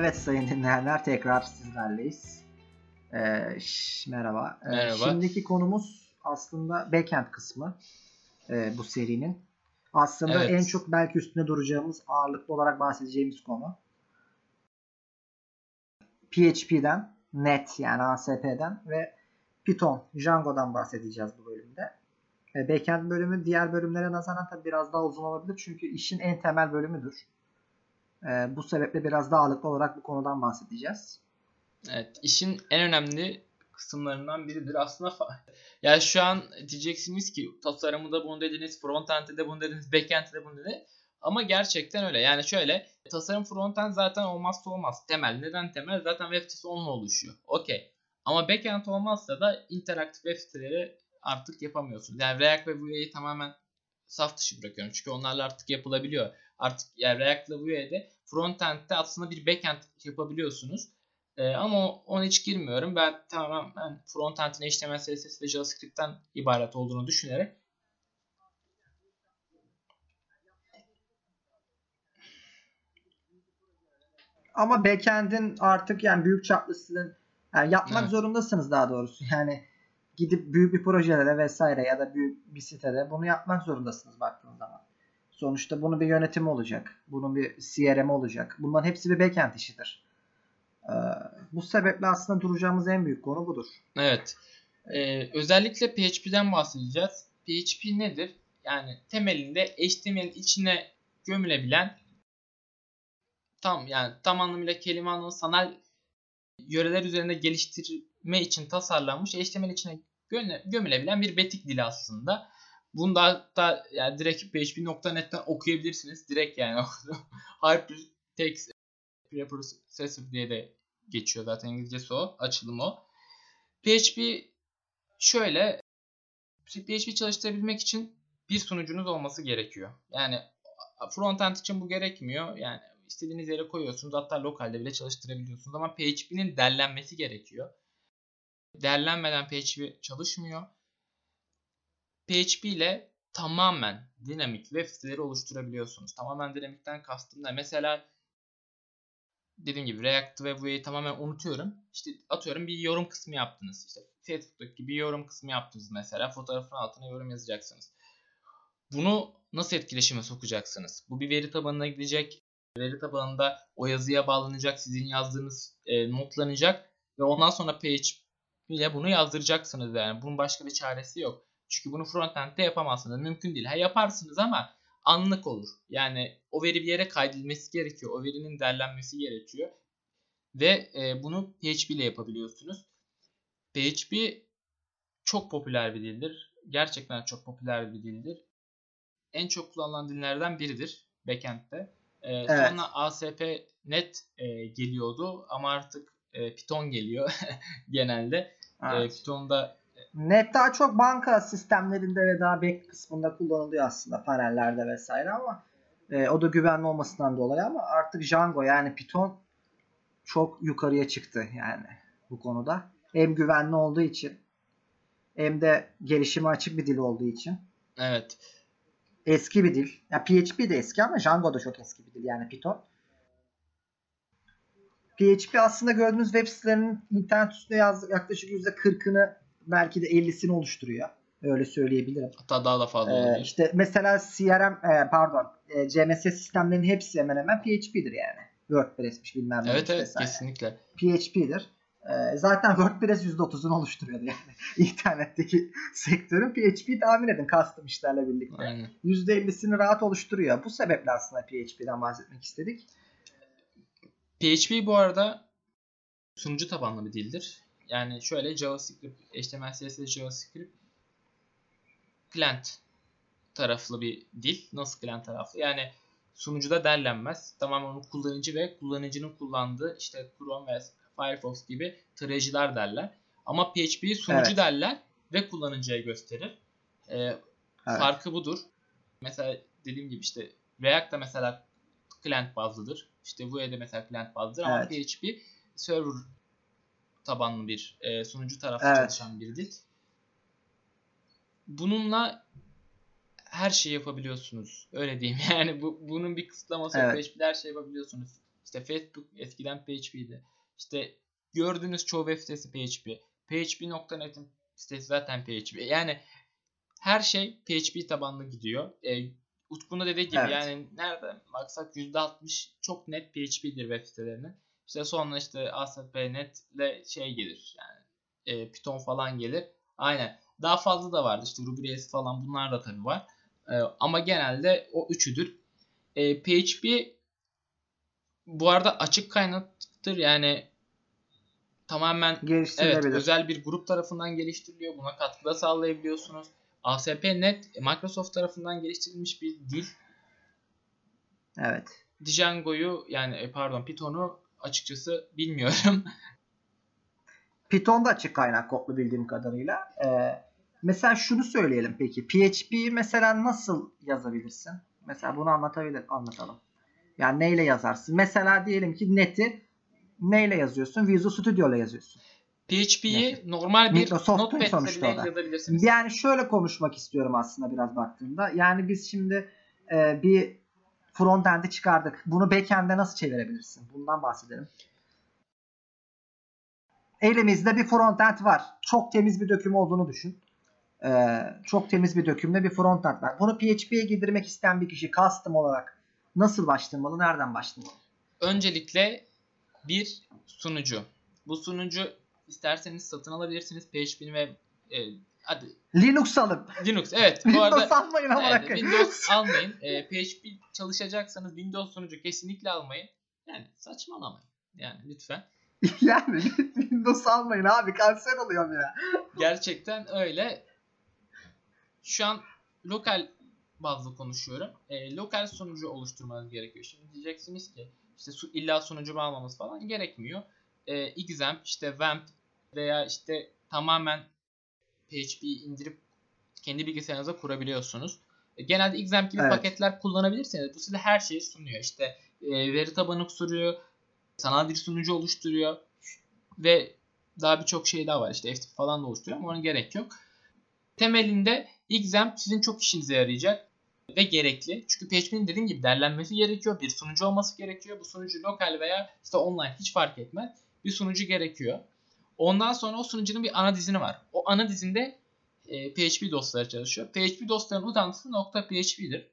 Evet sayın dinleyenler tekrar sizlerleyiz. Ee, ş- merhaba. Ee, Merhaba. Şimdiki konumuz aslında backend kısmı ee, bu serinin. Aslında Evet. en çok belki üstüne duracağımız ağırlıklı olarak bahsedeceğimiz konu. PHP'den, Net yani ASP'den ve Python, Django'dan bahsedeceğiz bu bölümde. E, Backend bölümü diğer bölümlere nazaran tabii biraz daha uzun olabilir çünkü işin en temel bölümüdür. E, bu sebeple biraz daha ağırlıklı olarak bu konudan bahsedeceğiz. Evet, işin en önemli kısımlarından biridir. Aslında yani şu an diyeceksiniz ki tasarımı da bunu dediniz, frontend'de de bunu dediniz, backend'de de bunu dediniz. Ama gerçekten öyle. Yani şöyle tasarım frontend zaten olmazsa olmaz. Temel. Neden temel? Zaten web sitesi onunla oluşuyor. Okey. Ama backend olmazsa da interaktif web siteleri artık yapamıyorsunuz. Yani React ve Vue'yi tamamen saf dışı bırakıyorum. Çünkü onlarla artık yapılabiliyor. Artık yani React ile Vue'de frontend'de aslında bir backend yapabiliyorsunuz. Ee, ama ona hiç girmiyorum. Ben tamamen frontend'in HTML, CSS ve JavaScript'ten ibaret olduğunu düşünerek Ama backend'in artık yani büyük çaplısının yani yapmak Evet. zorundasınız daha doğrusu. Yani gidip büyük bir projede vesaire ya da büyük bir sitede bunu yapmak zorundasınız baktığınız zaman. Sonuçta bunun bir yönetimi olacak. Bunun bir CRM olacak. Bunların hepsi bir backend işidir. Ee, bu sebeple aslında duracağımız en büyük konu budur. Evet. Ee, özellikle PHP'den bahsedeceğiz. PHP nedir? Yani temelinde HTML'in içine gömülebilen tam yani tam anlamıyla kelime anlamı sanal yöreler üzerinde geliştirme için tasarlanmış HTML içine gömüle- gömülebilen bir betik dili aslında. Bunda hatta yani direkt php.net'ten okuyabilirsiniz. Direkt yani. Hypertext Preprocessor diye de geçiyor zaten İngilizcesi o. Açılımı o. PHP şöyle PHP çalıştırabilmek için bir sunucunuz olması gerekiyor. Yani frontend için bu gerekmiyor. Yani istediğiniz yere koyuyorsunuz. Hatta lokalde bile çalıştırabiliyorsunuz. Ama PHP'nin derlenmesi gerekiyor. Derlenmeden PHP çalışmıyor. PHP ile tamamen dinamik web siteleri oluşturabiliyorsunuz. Tamamen dinamikten kastım da mesela dediğim gibi React ve Vue'yi tamamen unutuyorum. İşte atıyorum bir yorum kısmı yaptınız. İşte Facebook'taki bir yorum kısmı yaptınız mesela. Fotoğrafın altına yorum yazacaksınız. Bunu nasıl etkileşime sokacaksınız? Bu bir veri tabanına gidecek. Veri tabanında o yazıya bağlanacak. Sizin yazdığınız e, notlanacak. Ve ondan sonra PHP ile bunu yazdıracaksınız yani. Bunun başka bir çaresi yok. Çünkü bunu frontend'de yapamazsınız. Mümkün değil. Ha yaparsınız ama anlık olur. Yani o veri bir yere kaydedilmesi gerekiyor. O verinin derlenmesi gerekiyor. Ve e, bunu PHP ile yapabiliyorsunuz. PHP çok popüler bir dildir. Gerçekten çok popüler bir dildir. En çok kullanılan dillerden biridir backend'de. E, Evet. Sonra ASP.NET e, geliyordu ama artık e, Python geliyor genelde. E, Evet. Python'da Net daha çok banka sistemlerinde ve daha back kısmında kullanılıyor aslında panellerde vesaire ama e, o da güvenli olmasından dolayı ama artık Django yani Python çok yukarıya çıktı yani bu konuda. Hem güvenli olduğu için hem de gelişime açık bir dil olduğu için. evet Eski bir dil. Ya PHP de eski ama Django da çok eski bir dil yani Python. PHP aslında gördüğünüz web sitelerinin internet üstünde yaz, yaklaşık %40'ını belki de 50'sini oluşturuyor. Öyle söyleyebilirim. hatta daha da fazla Ee, oluyor. işte mesela CRM e, pardon e, CMS sistemlerinin hepsi hemen hemen PHP'dir yani. WordPress'miş bilmem ne. Evet evet vesaire. kesinlikle. PHP'dir. Ee, zaten WordPress %30'unu oluşturuyordu yani. İnternetteki sektörün PHP tahmin edin custom işlerle birlikte. Aynen. %50'sini rahat oluşturuyor. Bu sebeple aslında PHP'den bahsetmek istedik. PHP bu arada sunucu tabanlı bir dildir. Yani şöyle JavaScript, HTML, CSS, JavaScript client taraflı bir dil. Nasıl client taraflı? Yani sunucuda derlenmez. Tamamen kullanıcı ve kullanıcının kullandığı işte Chrome ve Firefox gibi tarayıcılar derler. Ama PHP'yi sunucu Evet. derler ve kullanıcıya gösterir. Ee, Evet. Farkı budur. Mesela dediğim gibi işte React da mesela client bazlıdır. İşte Vue de mesela client bazlıdır ama Evet. PHP server tabanlı bir e, sunucu taraflı Evet. çalışan bir dil. Bununla her şeyi yapabiliyorsunuz. Öyle diyeyim. Yani bu bunun bir kısıtlaması yok. Evet. PHP'de her şeyi yapabiliyorsunuz. İşte Facebook eskiden PHP'ydi. İşte gördüğünüz çoğu web sitesi PHP. PHP.net'in sitesi zaten PHP. Yani her şey PHP tabanlı gidiyor. E, Utku'nun da dediği gibi Evet. yani nerede baksak %60 çok net PHP'dir web sitelerinin. İşte sonra işte ASP.NET ile şey gelir yani e, Python falan gelir. Aynen. Daha fazla da vardı işte Ruby Rails falan bunlar da tabii var. E, ama genelde o üçüdür. E, PHP bu arada açık kaynaktır yani tamamen Evet, özel bir grup tarafından geliştiriliyor. Buna katkıda sağlayabiliyorsunuz. ASP.NET Microsoft tarafından geliştirilmiş bir dil. Evet. Django'yu yani e, pardon Python'u açıkçası bilmiyorum. Python da açık kaynak kodlu bildiğim kadarıyla. Ee, mesela şunu söyleyelim peki. PHP'yi mesela nasıl yazabilirsin? Mesela bunu anlatabilir, anlatalım. Yani neyle yazarsın? Mesela diyelim ki net'i neyle yazıyorsun? Visual Studio ile yazıyorsun. PHP'yi normal bir Microsoft'un sonuçta da. yazabilirsiniz. Yani şöyle konuşmak istiyorum aslında biraz baktığımda. Yani biz şimdi e, bir frontend'i çıkardık. Bunu backend'e nasıl çevirebilirsin? Bundan bahsedelim. Elimizde bir frontend var. Çok temiz bir döküm olduğunu düşün. Ee, çok temiz bir dökümde bir frontend var. Bunu PHP'ye girdirmek isteyen bir kişi custom olarak nasıl başlamalı? Nereden başlamalı? Öncelikle bir sunucu. Bu sunucu isterseniz satın alabilirsiniz. PHP'ni ve e, hadi Linux alın. Linux evet bu arada Windows almayın ama Evet. Windows almayın. Ee, PHP çalışacaksanız Windows sunucu kesinlikle almayın. Yani saçmalamayın. Yani lütfen. yani Windows almayın abi kanser oluyorum ya. Gerçekten öyle. Şu an lokal bazlı konuşuyorum. Ee, lokal sunucu oluşturmanız gerekiyor. Şimdi diyeceksiniz ki işte su, illa sunucu almamız falan gerekmiyor. Ee, Xampp, işte Wamp veya işte tamamen PHP'yi indirip kendi bilgisayarınıza kurabiliyorsunuz. E, Genelde Xampp gibi Evet. paketler kullanabilirsiniz. Bu size her şeyi sunuyor. İşte e, veri tabanı sunuyor, sanal bir sunucu oluşturuyor ve daha birçok şey daha var. İşte FTP falan da oluşturuyor ama ona gerek yok. Temelinde Xampp sizin çok işinize yarayacak ve gerekli. Çünkü PHP'nin dediğim gibi derlenmesi gerekiyor. Bir sunucu olması gerekiyor. Bu sunucu lokal veya işte online hiç fark etmez. Bir sunucu gerekiyor. Ondan sonra o sunucunun bir ana dizini var. O ana dizinde e, PHP dosyaları çalışıyor. PHP dosyaların uzantısı .php'dir.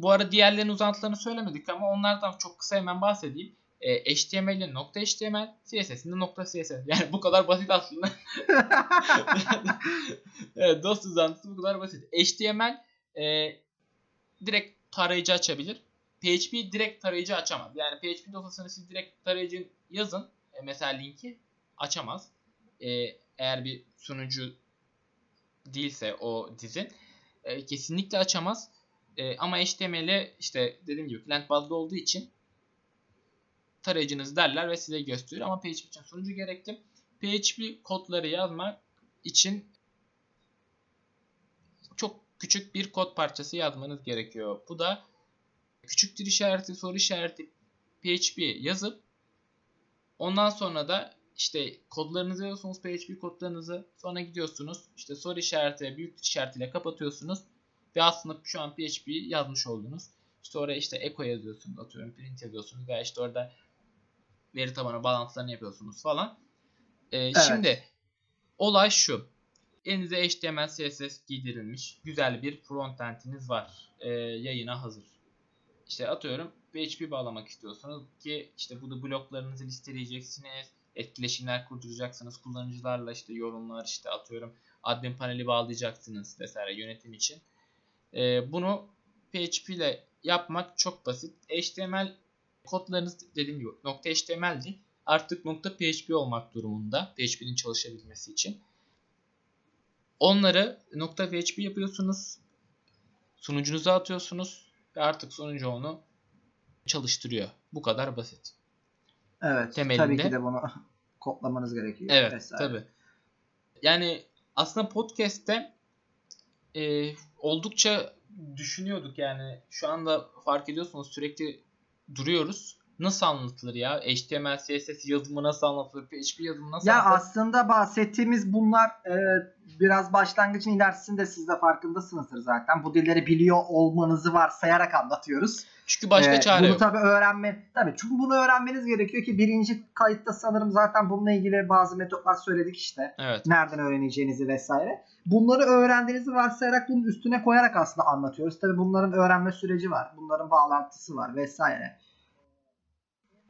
Bu arada diğerlerinin uzantılarını söylemedik ama onlardan çok kısa hemen bahsedeyim. E, HTML'in .html, CSS'in de .css. Yani bu kadar basit aslında. evet, dosya uzantısı bu kadar basit. HTML e, direkt tarayıcı açabilir. PHP direkt tarayıcı açamaz. Yani PHP dosyasını siz direkt tarayıcı yazın. E, mesela linki açamaz. E, eğer bir sunucu değilse o dizin e, kesinlikle açamaz. E, ama HTML'e işte dediğim gibi client bazlı olduğu için tarayıcınız derler ve size gösterir ama PHP için sunucu gerekli. PHP kodları yazmak için çok küçük bir kod parçası yazmanız gerekiyor. Bu da küçüktür işareti, soru işareti PHP yazıp ondan sonra da işte kodlarınızı yazıyorsunuz PHP kodlarınızı sonra gidiyorsunuz işte soru işareti ve büyük işaretiyle kapatıyorsunuz ve aslında şu an PHP yazmış oldunuz. İşte oraya işte echo yazıyorsunuz atıyorum print yazıyorsunuz veya işte orada veri tabanı bağlantılarını yapıyorsunuz falan. Ee, Şimdi olay şu. Elinize HTML, CSS giydirilmiş güzel bir frontend'iniz var. Ee, yayına hazır. İşte atıyorum PHP bağlamak istiyorsunuz ki işte bu da bloklarınızı listeleyeceksiniz. Etkileşimler kurduracaksınız. Kullanıcılarla işte yorumlar işte atıyorum admin paneli bağlayacaksınız vesaire yönetim için. Ee, bunu PHP ile yapmak çok basit. HTML kodlarınız dediğim gibi nokta HTML'di. Artık nokta PHP olmak durumunda PHP'nin çalışabilmesi için. Onları nokta PHP yapıyorsunuz. Sunucunuza atıyorsunuz ve artık sunucu onu çalıştırıyor. Bu kadar basit. Evet. temelinde. Tabii ki de bunu kodlamanız gerekiyor. Evet vesaire. tabi. Yani aslında podcast'te e, oldukça düşünüyorduk yani şu anda fark ediyorsunuz sürekli duruyoruz. Nasıl anlatılır ya? HTML, CSS yazımı nasıl anlatılır? PHP yazımı nasıl Ya anlatılır? aslında bahsettiğimiz bunlar e, biraz başlangıcın ilerisinde siz de farkındasınızdır zaten. Bu dilleri biliyor olmanızı varsayarak anlatıyoruz. Çünkü başka Ee, çare bunu yok. tabii öğrenme tabii çünkü bunu öğrenmeniz gerekiyor ki birinci kayıtta sanırım zaten bununla ilgili bazı metotlar söyledik işte. Evet. Nereden öğreneceğinizi vesaire. Bunları öğrendiğinizi varsayarak bunun üstüne koyarak aslında anlatıyoruz. Tabii bunların öğrenme süreci var. Bunların bağlantısı var vesaire.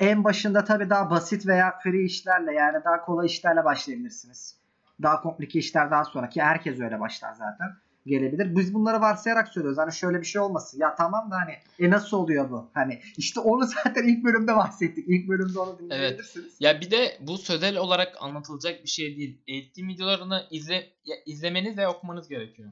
En başında tabii daha basit veya free işlerle yani daha kolay işlerle başlayabilirsiniz. Daha komplike işlerden sonra ki herkes öyle başlar zaten gelebilir. Biz bunları varsayarak söylüyoruz. Hani şöyle bir şey olmasın. Ya tamam da hani e nasıl oluyor bu? Hani işte onu zaten ilk bölümde bahsettik. İlk bölümde onu dinleyebilirsiniz. Ya bir de bu sözel olarak anlatılacak bir şey değil. Eğitim videolarını izle izlemeniz ve okumanız gerekiyor.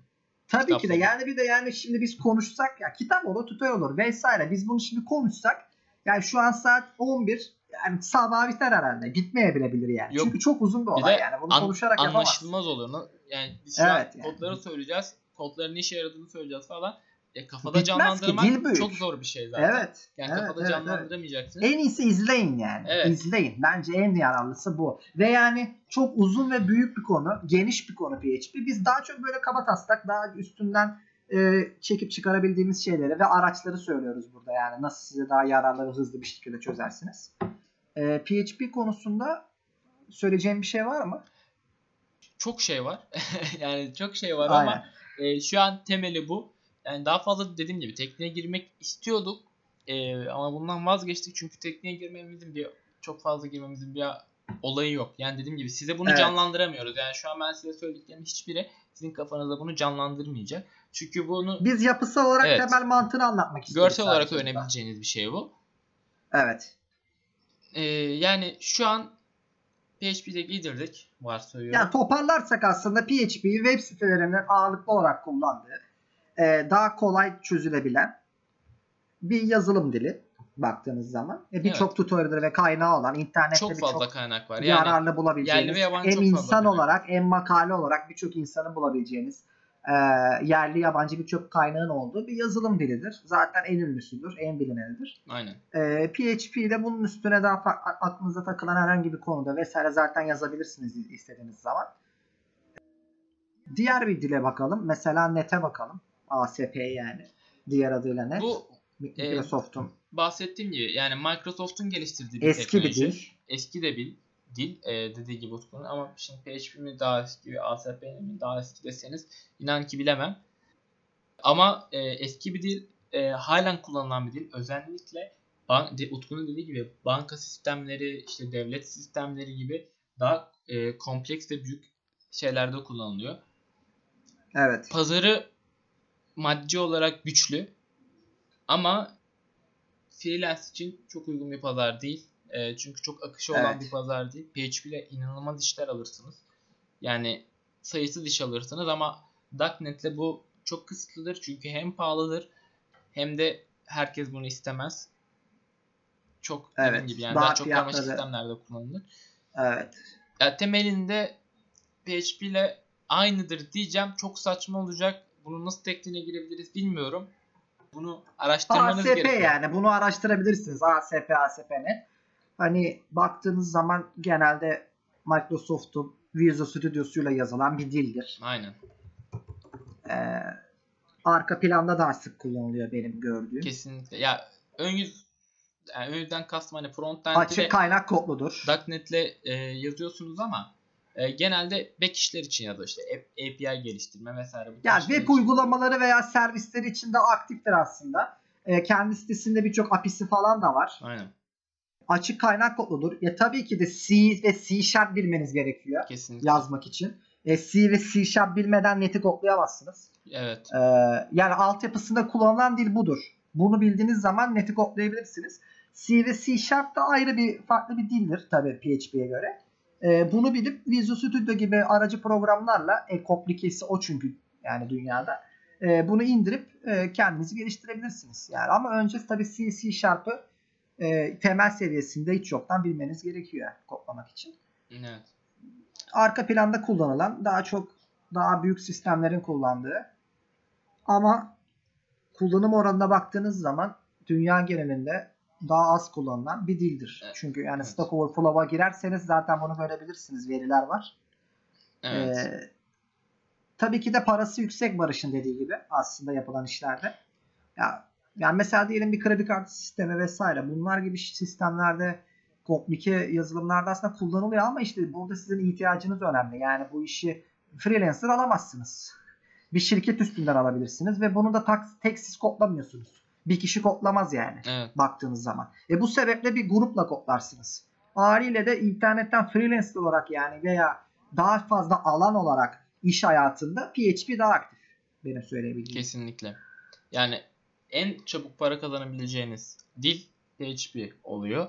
Tabii Kitap ki de yani bir de yani şimdi biz konuşsak ya kitap olur, tutar olur vesaire. Biz bunu şimdi konuşsak yani şu an saat 11 yani sabah biter herhalde. Bitmeyebilir yani. Yok. Çünkü çok uzun bir Bir olay de yani. Bunu an- konuşarak anlaşılmaz olur. Na- Yani biz şu Evet, an yani. kodları söyleyeceğiz. Kodların ne işe yaradığını söyleyeceğiz falan. E, kafada Bitmez ki, canlandırmak büyük. çok zor bir şey zaten. Evet. Yani evet, kafada evet, evet. canlandıramayacaksınız. En iyisi izleyin yani. Evet. İzleyin. Bence en yararlısı bu. Ve yani çok uzun ve büyük bir konu. Geniş bir konu PHP. Biz daha çok böyle kaba taslak daha üstünden e, çekip çıkarabildiğimiz şeyleri ve araçları söylüyoruz burada yani. Nasıl size daha yararlı ve hızlı bir şekilde çözersiniz. E, PHP konusunda söyleyeceğim bir şey var mı? Çok şey var. yani çok şey var Aynen. ama e, şu an temeli bu. Yani daha fazla dediğim gibi tekniğe girmek istiyorduk. E, ama bundan vazgeçtik çünkü tekniğe girmemizin bir çok fazla girmemizin bir olayı yok. Yani dediğim gibi size bunu Evet. canlandıramıyoruz. Yani şu an ben size söylediklerimin hiçbiri sizin kafanızda bunu canlandırmayacak. Çünkü bunu Biz yapısal olarak Evet. temel mantığını anlatmak istiyoruz. görsel olarak öğrenebileceğiniz bir şey bu. Evet. E, yani şu an PHP'de giydirdik varsayıyorum. Yani toparlarsak aslında PHP'yi web sitelerinin ağırlıklı olarak kullandığı, e, daha kolay çözülebilen bir yazılım dili baktığınız zaman. E, Birçok tutorial'ı ve kaynağı olan internette çok fazla kaynak var. Yani yararlı bulabileceğiniz, yerli ve yabancı hem insan olarak hem makale olarak birçok insanın bulabileceğiniz e, yerli yabancı birçok kaynağın olduğu bir yazılım dilidir. Zaten en ünlüsüdür, en bilinenidir. aynen. E, PHP ile bunun üstüne daha aklınıza takılan herhangi bir konuda vesaire zaten yazabilirsiniz istediğiniz zaman. Diğer bir dile bakalım. Mesela NET'e bakalım. ASP yani. Diğer adıyla NET. Bu Microsoft'un bahsettiğim gibi yani Microsoft'un geliştirdiği bir eski bir teknoloji. dil. Eski de bir dil e, dediği gibi Utku'nun ama şimdi PHP mi daha eski, ASP mi daha eski deseniz inan ki bilemem. Ama e, eski bir dil e, halen kullanılan bir dil. Özellikle ban- de, Utku'nun dediği gibi banka sistemleri, işte devlet sistemleri gibi daha e, kompleks ve büyük şeylerde kullanılıyor. Evet. Pazarı maddi olarak güçlü ama freelance için çok uygun bir pazar değil. E, çünkü çok akışı olan Evet. bir pazar değil. PHP ile inanılmaz işler alırsınız. Yani sayısız iş alırsınız ama .NET ile bu çok kısıtlıdır. Çünkü hem pahalıdır hem de herkes bunu istemez. Çok Evet, gibi yani daha daha, çok karmaşık sistemlerde kullanılır. Evet. Ya temelinde PHP ile aynıdır diyeceğim. Çok saçma olacak. Bunu nasıl tekniğine girebiliriz bilmiyorum. Bunu araştırmanız ASP gerekiyor. yani bunu araştırabilirsiniz. ASP, ASP'ne. Hani baktığınız zaman genelde Microsoft'un Visual Studio'suyla yazılan bir dildir. Aynen. Ee, arka planda daha sık kullanılıyor benim gördüğüm. Kesinlikle. Ya ön yüz yani ön yüzden kastım hani frontend'i Açık kaynak kodludur. .NET'le e, yazıyorsunuz ama e, genelde back işler için ya da işte API geliştirme vesaire. bu Yani web için. uygulamaları veya servisleri için de aktiftir aslında. Ee, kendi sitesinde birçok API'si falan da var. Aynen. Açık kaynak kodludur. Ya tabii ki de C ve C Sharp bilmeniz gerekiyor Kesinlikle. yazmak için. E, C ve C Sharp bilmeden net'i kodlayamazsınız. Evet. Ee, yani altyapısında kullanılan dil budur. Bunu bildiğiniz zaman net'i kodlayabilirsiniz. C ve C Sharp da ayrı bir farklı bir dildir tabii PHP'ye göre. Ee, bunu bilip Visual Studio gibi aracı programlarla e, komplikesi o çünkü yani dünyada. Ee, bunu indirip e, kendinizi geliştirebilirsiniz. Yani ama önce tabii C, C Sharp'ı e, temel seviyesinde hiç yoktan bilmeniz gerekiyor kodlamak için Evet. arka planda kullanılan daha çok daha büyük sistemlerin kullandığı ama kullanım oranına baktığınız zaman dünya genelinde daha az kullanılan bir dildir. Evet. Çünkü yani Evet. Stack Overflow'a girerseniz zaten bunu görebilirsiniz. Veriler var. Evet. Ee, tabii ki de parası yüksek Barış'ın dediği gibi aslında yapılan işlerde. Ya Yani mesela diyelim bir kredi kartı sistemi vesaire bunlar gibi sistemlerde komplike yazılımlarda aslında kullanılıyor ama işte burada sizin ihtiyacınız önemli. Yani bu işi freelancer alamazsınız. Bir şirket üstünden alabilirsiniz ve bunu da tak, tek siz kodlamıyorsunuz. Bir kişi kodlamaz yani Evet. baktığınız zaman. E bu sebeple bir grupla kodlarsınız. Haliyle de internetten freelancer olarak yani veya daha fazla alan olarak iş hayatında PHP daha aktif. Benim söyleyebildiğim. Kesinlikle. Yani en çabuk para kazanabileceğiniz dil PHP oluyor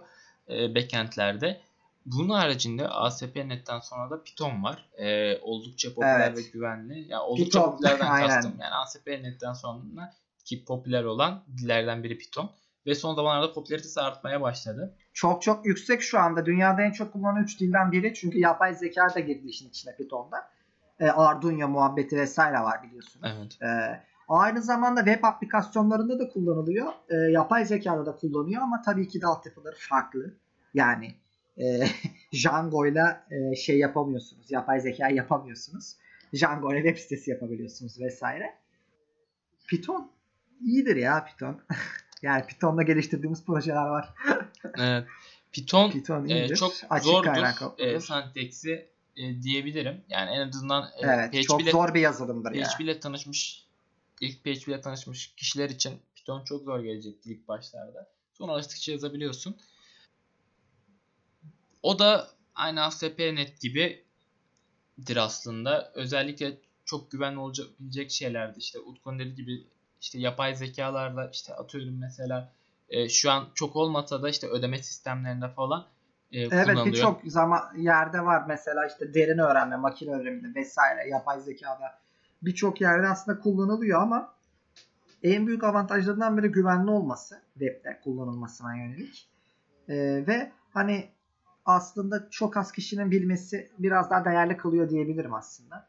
e, backendlerde. Bunun haricinde ASP.NET'ten sonra da Python var. E, oldukça popüler Evet. ve güvenli. Ya oldukça Python, popülerden aynen. kastım. Yani ASP.NET'ten sonra ki popüler olan dillerden biri Python. Ve son zamanlarda popülaritesi artmaya başladı. Çok çok yüksek şu anda. Dünyada en çok kullanılan 3 dilden biri. Çünkü yapay zeka da girdi işin içine Python'da. E, Arduino muhabbeti vesaire var biliyorsunuz. Evet. E, aynı zamanda web aplikasyonlarında da kullanılıyor. E, yapay zekada da kullanıyor ama tabii ki de altyapıları farklı. Yani e, Django'yla e, şey yapamıyorsunuz. Yapay zeka yapamıyorsunuz. Django ile web sitesi yapabiliyorsunuz vesaire. Python iyidir ya Python. yani Python'da geliştirdiğimiz projeler var. Evet. Python Python e, çok Açık zordur e, senteksi e, diyebilirim. Yani en azından e, Evet, PHP çok ile- zor bir yazılımdır ya. PHP ile tanışmış ilk PHP ile tanışmış kişiler için Python çok zor gelecekti ilk başlarda. Sonra alıştıkça yazabiliyorsun. O da aynı ASP.NET gibidir aslında. Özellikle çok güvenli olabilecek şeylerdi. İşte Utku'nun dediği gibi işte yapay zekalarla işte atıyorum mesela e, şu an çok olmasa da işte ödeme sistemlerinde falan e, Evet kullanılıyor. birçok zaman yerde var mesela işte derin öğrenme, makine öğrenimi vesaire, yapay zekada birçok yerde aslında kullanılıyor ama en büyük avantajlarından biri güvenli olması webde kullanılmasına yönelik. Ee, ve hani aslında çok az kişinin bilmesi biraz daha değerli kılıyor diyebilirim aslında.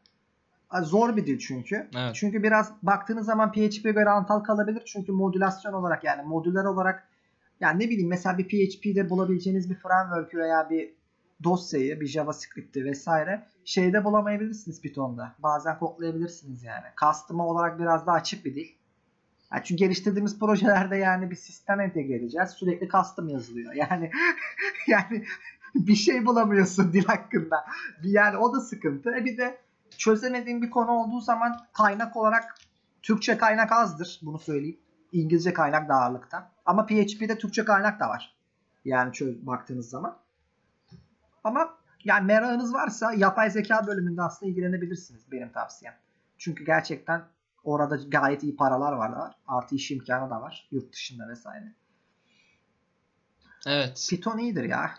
Zor bir dil çünkü. Evet. Çünkü biraz baktığınız zaman PHP'ye göre antal kalabilir. Çünkü modülasyon olarak yani modüler olarak yani ne bileyim mesela bir PHP'de bulabileceğiniz bir framework veya bir dosyayı, bir JavaScript'i vesaire şeyde bulamayabilirsiniz Python'da. Bazen kodlayabilirsiniz yani. Custom olarak biraz daha açık bir dil. Yani çünkü geliştirdiğimiz projelerde yani bir sistem entegre edeceğiz. Sürekli custom yazılıyor. Yani yani bir şey bulamıyorsun dil hakkında. Yani o da sıkıntı. E bir de çözemediğin bir konu olduğu zaman kaynak olarak Türkçe kaynak azdır. Bunu söyleyeyim. İngilizce kaynak da ağırlıkta. Ama PHP'de Türkçe kaynak da var. Yani çöz baktığınız zaman. Ama yani merakınız varsa yapay zeka bölümünde aslında ilgilenebilirsiniz benim tavsiyem. Çünkü gerçekten orada gayet iyi paralar var. Artı iş imkanı da var. Yurt dışında vesaire. Evet. Python iyidir ya.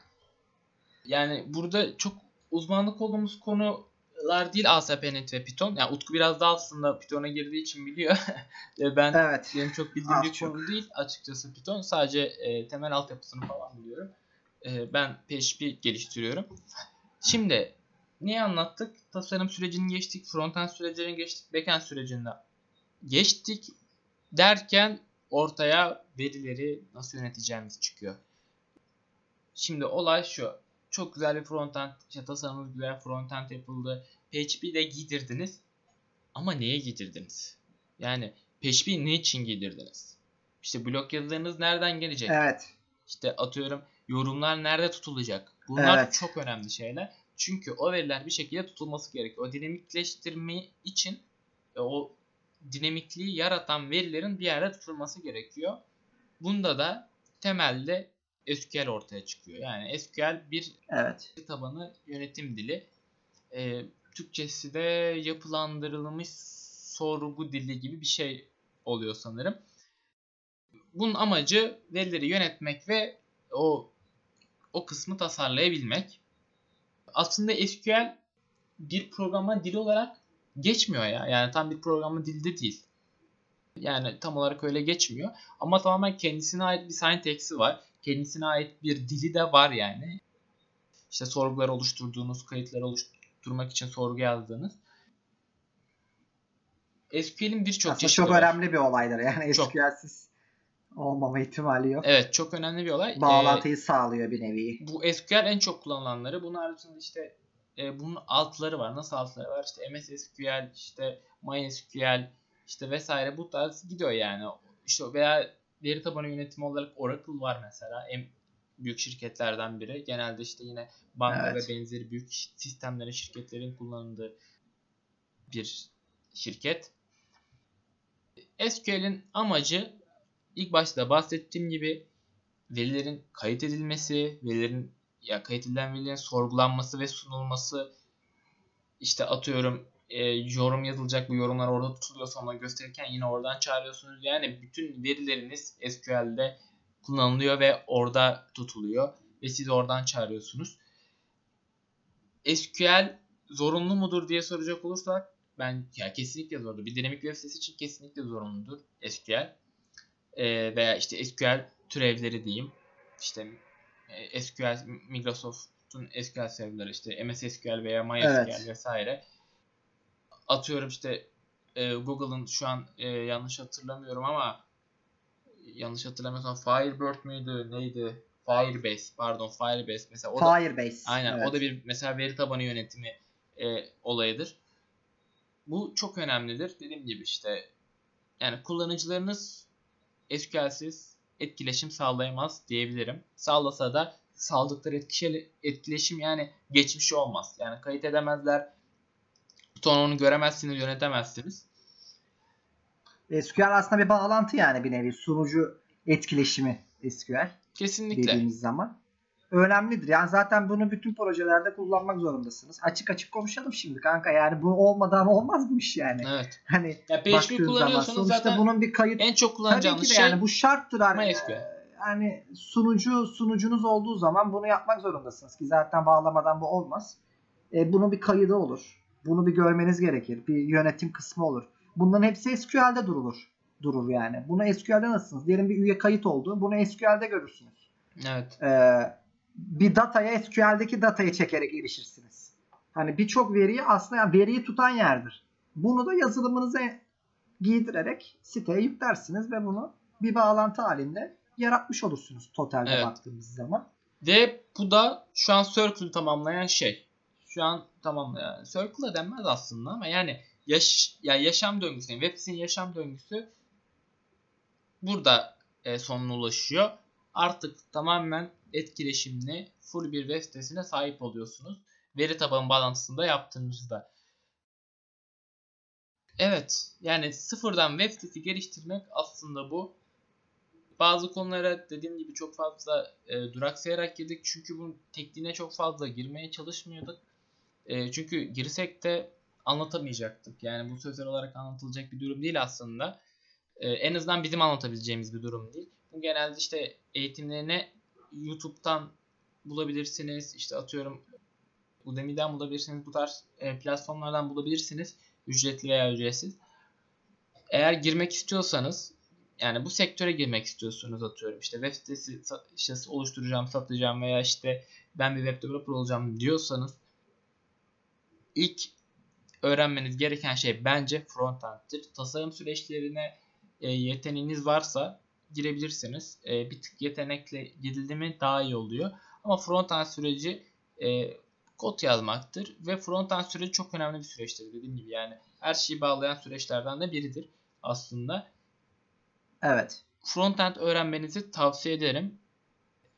Yani burada çok uzmanlık olduğumuz konular değil ASP.NET ve Python. Yani Utku biraz daha aslında Python'a girdiği için biliyor. Ben Evet. benim çok bildiğim bir konu değil açıkçası Python. Sadece e, temel altyapısını falan biliyorum. E, ben PHP geliştiriyorum. Şimdi neyi anlattık? Tasarım sürecini geçtik, frontend sürecini geçtik, backend sürecinde geçtik derken ortaya verileri nasıl yöneteceğimiz çıkıyor. Şimdi olay şu. Çok güzel bir frontend, işte tasarımınız güzel frontend yapıldı. PHP'de giydirdiniz. Ama neye giydirdiniz? Yani PHP'yi ne için giydirdiniz? İşte blok yazılarınız nereden gelecek? Evet. İşte atıyorum yorumlar nerede tutulacak? Bunlar Evet. çok önemli şeyler. Çünkü o veriler bir şekilde tutulması gerekiyor. O dinamikleştirme için e, o dinamikliği yaratan verilerin bir yerde tutulması gerekiyor. Bunda da temelde SQL ortaya çıkıyor. Yani SQL bir Evet. tabanı yönetim dili. E, Türkçesi de yapılandırılmış sorgu dili gibi bir şey oluyor sanırım. Bunun amacı verileri yönetmek ve o o kısmı tasarlayabilmek. Aslında SQL bir programa dili olarak geçmiyor ya. Yani tam bir programa dilde değil. Yani tam olarak öyle geçmiyor. Ama tamamen kendisine ait bir syntax'i var. Kendisine ait bir dili de var yani. İşte sorgular oluşturduğunuz, kayıtları oluşturmak için sorgu yazdığınız. SQL'in birçok çeşidi çok var. önemli bir olaydır. Yani Çok. SQL'siz olmama ihtimali yok. Evet çok önemli bir olay. Ee, Bağlantıyı sağlıyor bir nevi. bu SQL en çok kullanılanları. Bunun haricinde işte e, bunun altları var. Nasıl altları var? İşte MS SQL, işte MySQL, işte vesaire bu tarz gidiyor yani. İşte veya veri tabanı yönetimi olarak Oracle var mesela. En büyük şirketlerden biri. Genelde işte yine banka Evet. ve benzeri büyük sistemlerin, şirketlerin kullandığı bir şirket. SQL'in amacı ilk başta bahsettiğim gibi verilerin kayıt edilmesi, verilerin ya kayıt edilen verilerin sorgulanması ve sunulması işte atıyorum e, yorum yazılacak bu yorumlar orada tutuluyor sonra gösterirken yine oradan çağırıyorsunuz. Yani bütün verileriniz SQL'de kullanılıyor ve orada tutuluyor ve siz oradan çağırıyorsunuz. SQL zorunlu mudur diye soracak olursak ben ya kesinlikle zorunlu. Bir dinamik web sitesi için kesinlikle zorunludur SQL. E, veya işte SQL türevleri diyeyim. İşte e, SQL Microsoft'un SQL serverleri işte MS SQL veya MySQL Evet. vesaire. Atıyorum işte e, Google'ın şu an e, yanlış hatırlamıyorum ama yanlış hatırlamıyorsam Firebird müydü neydi? Firebase pardon Firebase mesela o da Firebase. Aynen evet. o da bir mesela veri tabanı yönetimi e, olayıdır. Bu çok önemlidir. Dediğim gibi işte yani kullanıcılarınız SQL'siz etkileşim sağlayamaz diyebilirim. Sağlasa da sağladıkları etkileşim yani geçmişi olmaz. Yani kayıt edemezler. Sonra onu göremezsiniz, yönetemezsiniz. SQL aslında bir bağlantı yani bir nevi sunucu etkileşimi SQL Kesinlikle. dediğimiz zaman. Önemlidir. Yani zaten bunu bütün projelerde kullanmak zorundasınız. Açık açık konuşalım şimdi kanka. Yani bu olmadan olmaz bu iş yani. Evet. Hani Ya PHP zaman kullanıyorsanız sonuçta zaten bunun bir kayıt en çok Tabii kullanacağınız ki de şey yani bu şarttır. ar- MySQL. Yani sunucu sunucunuz olduğu zaman bunu yapmak zorundasınız ki zaten bağlamadan bu olmaz. E, bunun bir kaydı olur. Bunu bir görmeniz gerekir. Bir yönetim kısmı olur. Bunların hepsi SQL'de durulur. Durur yani. Bunu SQL'de nasılsınız? Diyelim bir üye kayıt oldu. Bunu SQL'de görürsünüz. Evet. Ee, bir dataya SQL'deki datayı çekerek erişirsiniz. Hani birçok veriyi aslında yani veriyi tutan yerdir. Bunu da yazılımınıza giydirerek siteye yüklersiniz ve bunu bir bağlantı halinde yaratmış olursunuz totalde Evet. baktığımız zaman. Ve bu da şu an Circle'ı tamamlayan şey. Şu an tamamlayan. Circle'a denmez aslında ama yani yaş, ya yaşam döngüsü, yani web sitenin yaşam döngüsü burada e, sonuna ulaşıyor. Artık tamamen etkileşimli full bir web sitesine sahip oluyorsunuz. Veri tabanı bağlantısında yaptığınızda. Evet yani sıfırdan web sitesi geliştirmek aslında bu. Bazı konulara dediğim gibi çok fazla e, duraksayarak girdik. Çünkü bunun tekniğine çok fazla girmeye çalışmıyorduk. E, çünkü girsek de anlatamayacaktık. Yani bu sözel olarak anlatılacak bir durum değil aslında. E, en azından bizim anlatabileceğimiz bir durum değil. Bu genelde işte eğitimlerini YouTube'dan bulabilirsiniz. İşte atıyorum Udemy'den bulabilirsiniz. Bu tarz e, platformlardan bulabilirsiniz. Ücretli veya ücretsiz. Eğer girmek istiyorsanız yani bu sektöre girmek istiyorsunuz atıyorum işte web sitesi işte oluşturacağım, satacağım veya işte ben bir web developer olacağım diyorsanız ilk öğrenmeniz gereken şey bence frontend'tir. Tasarım süreçlerine e, yeteneğiniz varsa girebilirsiniz. E, bir tık yetenekle gidildi mi daha iyi oluyor. Ama frontend süreci e, kod yazmaktır ve frontend süreci çok önemli bir süreçtir dediğim gibi yani her şeyi bağlayan süreçlerden de biridir aslında Evet. frontend öğrenmenizi tavsiye ederim.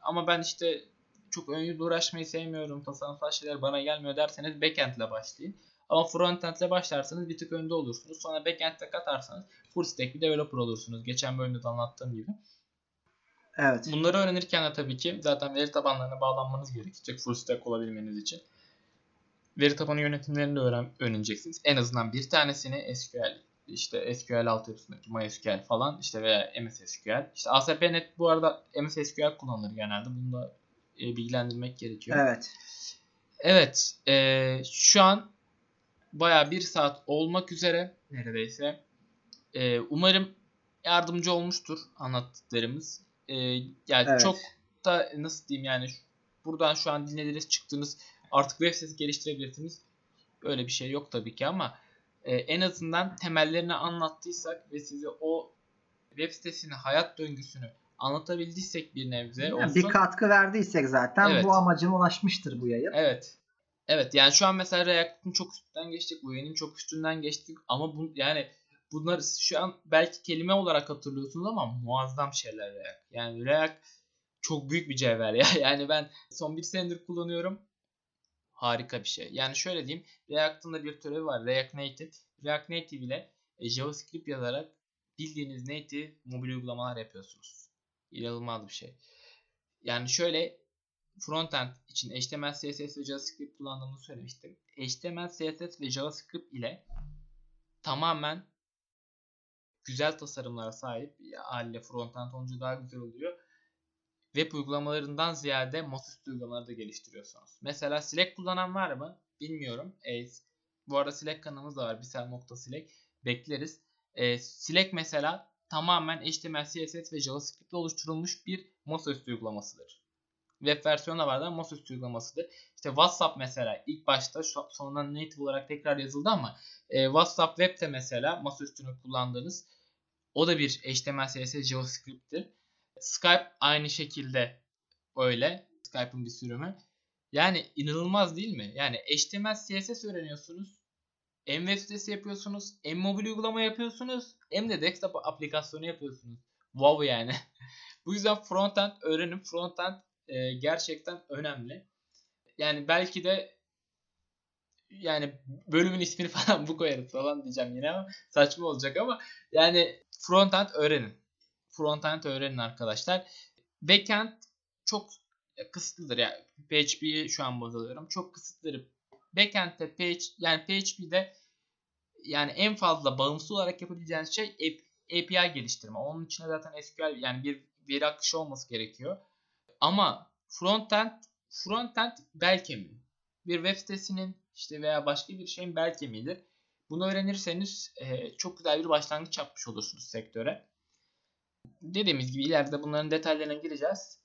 Ama ben işte çok ön uğraşmayı sevmiyorum. Tasarımsal şeyler bana gelmiyor derseniz backend ile başlayın. Ama frontend ile başlarsanız bir tık önde olursunuz. Sonra backend ile katarsanız full stack bir developer olursunuz. Geçen bölümde de anlattığım gibi. Evet. Bunları öğrenirken de tabii ki zaten veri tabanlarına bağlanmanız gerekecek full stack olabilmeniz için. Veri tabanı yönetimlerini de öğren öğreneceksiniz. En azından bir tanesini SQL, işte SQL altyapısındaki MySQL falan işte veya MS SQL. İşte ASP.NET bu arada MS SQL kullanılır genelde. Bunu da e, bilgilendirmek gerekiyor. Evet. Evet, e, şu an baya bir saat olmak üzere neredeyse. E, umarım yardımcı olmuştur anlattıklarımız. E, yani Evet. çok da nasıl diyeyim yani buradan şu an dinlediniz çıktınız artık web sitesi geliştirebilirsiniz. Öyle bir şey yok tabii ki ama e, en azından temellerini anlattıysak ve size o web sitesinin hayat döngüsünü anlatabildiysek bir nebze Yani olsun. bir katkı verdiysek zaten Evet. bu amacına ulaşmıştır bu yayın. Evet. Evet yani şu an mesela React'ın çok üstünden geçtik. Vue'nin çok üstünden geçtik. Ama bu yani bunlar şu an belki kelime olarak hatırlıyorsunuz ama muazzam şeyler React. Yani React çok büyük bir cevher ya. Yani ben son bir senedir kullanıyorum. Harika bir şey. Yani şöyle diyeyim. React'ın da bir türevi var. React Native. React Native ile e, JavaScript yazarak bildiğiniz native mobil uygulamalar yapıyorsunuz. İnanılmaz bir şey. Yani şöyle frontend için HTML, CSS ve JavaScript kullandığımı söylemiştim. HTML, CSS ve JavaScript ile tamamen güzel tasarımlara sahip haliyle frontend olunca daha güzel oluyor. Web uygulamalarından ziyade masaüstü uygulamaları da geliştiriyorsunuz. Mesela Slack kullanan var mı? Bilmiyorum. E, bu arada Slack kanalımız da var. Bisel.slack. Bekleriz. E, Slack mesela tamamen HTML, CSS ve JavaScript ile oluşturulmuş bir masaüstü uygulamasıdır. Web versiyonu da var da masaüstü uygulamasıdır. İşte WhatsApp mesela ilk başta sonradan native olarak tekrar yazıldı ama e, WhatsApp Web'te mesela masaüstünü kullandığınız o da bir HTML, CSS, JavaScript'tir. Skype aynı şekilde öyle. Skype'ın bir sürümü. Yani inanılmaz değil mi? Yani HTML, CSS öğreniyorsunuz. Hem web sitesi yapıyorsunuz, hem mobil uygulama yapıyorsunuz, hem de desktop aplikasyonu yapıyorsunuz. Wow yani. Bu yüzden frontend öğrenin. Frontend e, gerçekten önemli. Yani belki de yani bölümün ismini falan bu koyarız falan diyeceğim yine ama saçma olacak ama yani frontend öğrenin. Frontend öğrenin arkadaşlar. Backend çok kısıtlıdır. Yani PHP'yi şu an baz alıyorum. Çok kısıtlıdır. Backend'de PH, yani PHP'de yani en fazla bağımsız olarak yapabileceğiniz şey API geliştirme. Onun için zaten SQL yani bir veri akışı olması gerekiyor. Ama frontend frontend bel kemiği. Bir web sitesinin işte veya başka bir şeyin bel kemiğidir. Bunu öğrenirseniz e, çok güzel bir başlangıç yapmış olursunuz sektöre. Dediğimiz gibi ileride bunların detaylarına gireceğiz.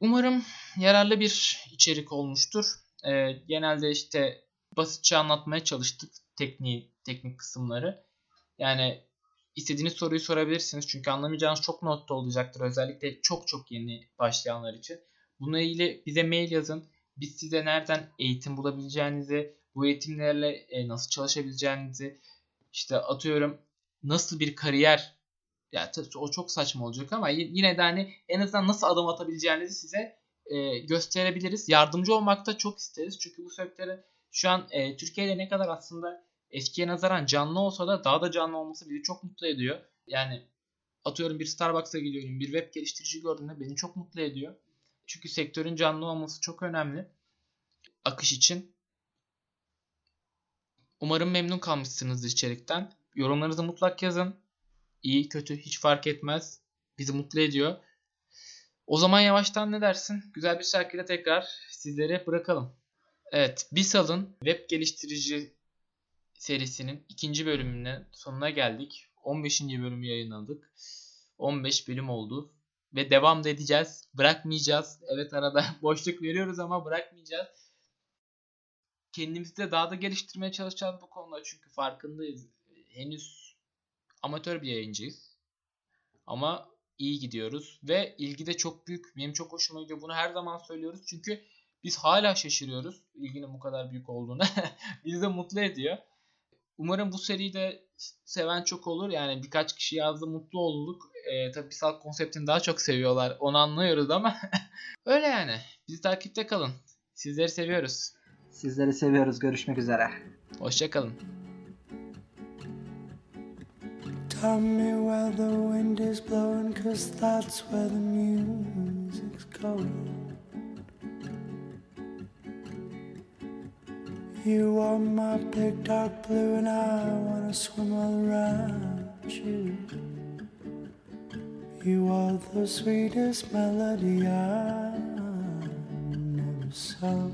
Umarım yararlı bir içerik olmuştur. E, genelde işte basitçe anlatmaya çalıştık tekniği, teknik kısımları. Yani istediğiniz soruyu sorabilirsiniz. Çünkü anlamayacağınız çok nokta olacaktır. Özellikle çok çok yeni başlayanlar için. Bununla ilgili bize mail yazın. Biz size nereden eğitim bulabileceğinizi, bu eğitimlerle e, nasıl çalışabileceğinizi, işte atıyorum nasıl bir kariyer ya o çok saçma olacak ama yine de hani en azından nasıl adım atabileceğinizi size e, gösterebiliriz. Yardımcı olmak da çok isteriz. Çünkü bu sektörün şu an e, Türkiye'de ne kadar aslında eskiye nazaran canlı olsa da daha da canlı olması bizi çok mutlu ediyor. Yani atıyorum bir Starbucks'a gidiyorum, bir web geliştirici gördüğümde beni çok mutlu ediyor. Çünkü sektörün canlı olması çok önemli. Akış için. Umarım memnun kalmışsınızdır içerikten. Yorumlarınızı mutlak yazın. İyi, kötü hiç fark etmez. Bizi mutlu ediyor. O zaman yavaştan ne dersin? Güzel bir şarkıyla tekrar sizlere bırakalım. Evet, Bisal'ın web geliştirici serisinin ikinci bölümüne sonuna geldik. 15. bölümü yayınladık. 15 bölüm oldu. Ve devam da edeceğiz. Bırakmayacağız. Evet arada boşluk veriyoruz ama bırakmayacağız. Kendimizi de daha da geliştirmeye çalışacağız bu konuda. Çünkü farkındayız. Henüz amatör bir yayıncıyız. Ama iyi gidiyoruz. Ve ilgi de çok büyük. Benim çok hoşuma gidiyor. Bunu her zaman söylüyoruz. Çünkü biz hala şaşırıyoruz. ilginin bu kadar büyük olduğunu. Bizi de mutlu ediyor. Umarım bu seriyi de seven çok olur. Yani birkaç kişi yazdı mutlu olduk. Ee, tabii Pisal konseptini daha çok seviyorlar. Onu anlıyoruz ama öyle yani. Bizi takipte kalın. Sizleri seviyoruz. Sizleri seviyoruz. Görüşmek üzere. Hoşçakalın. Tell me where the wind is blowing, cause that's where the music's going. You are my big dark blue, and I wanna swim all around you. You are the sweetest melody I never saw.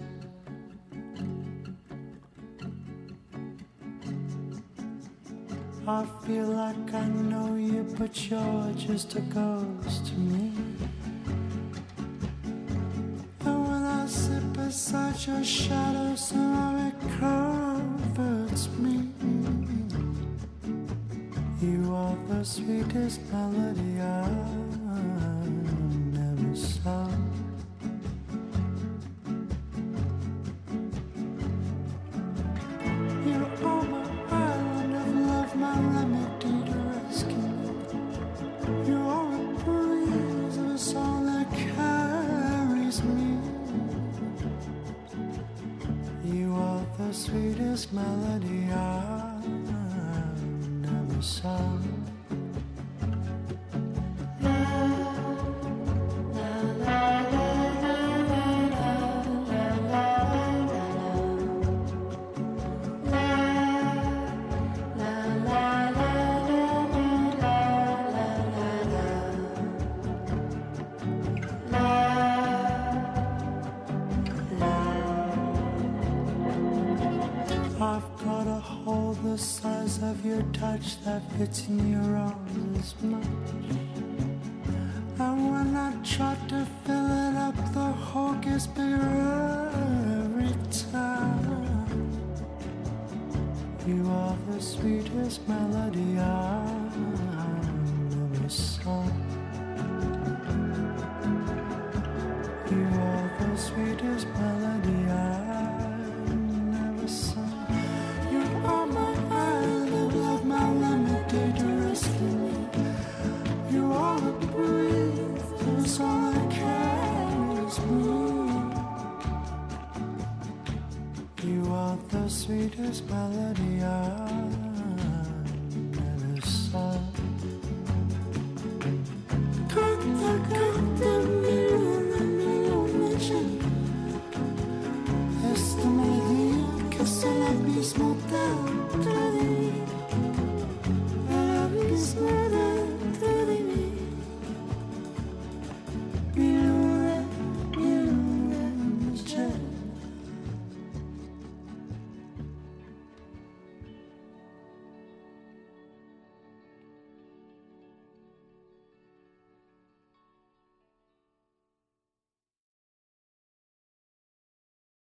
I feel like I know you, but you're just a ghost to me. Beside your shadow, somehow it comforts me. You are the sweetest melody I've ever saw. and the sun size of your touch that fits in your arms is mine.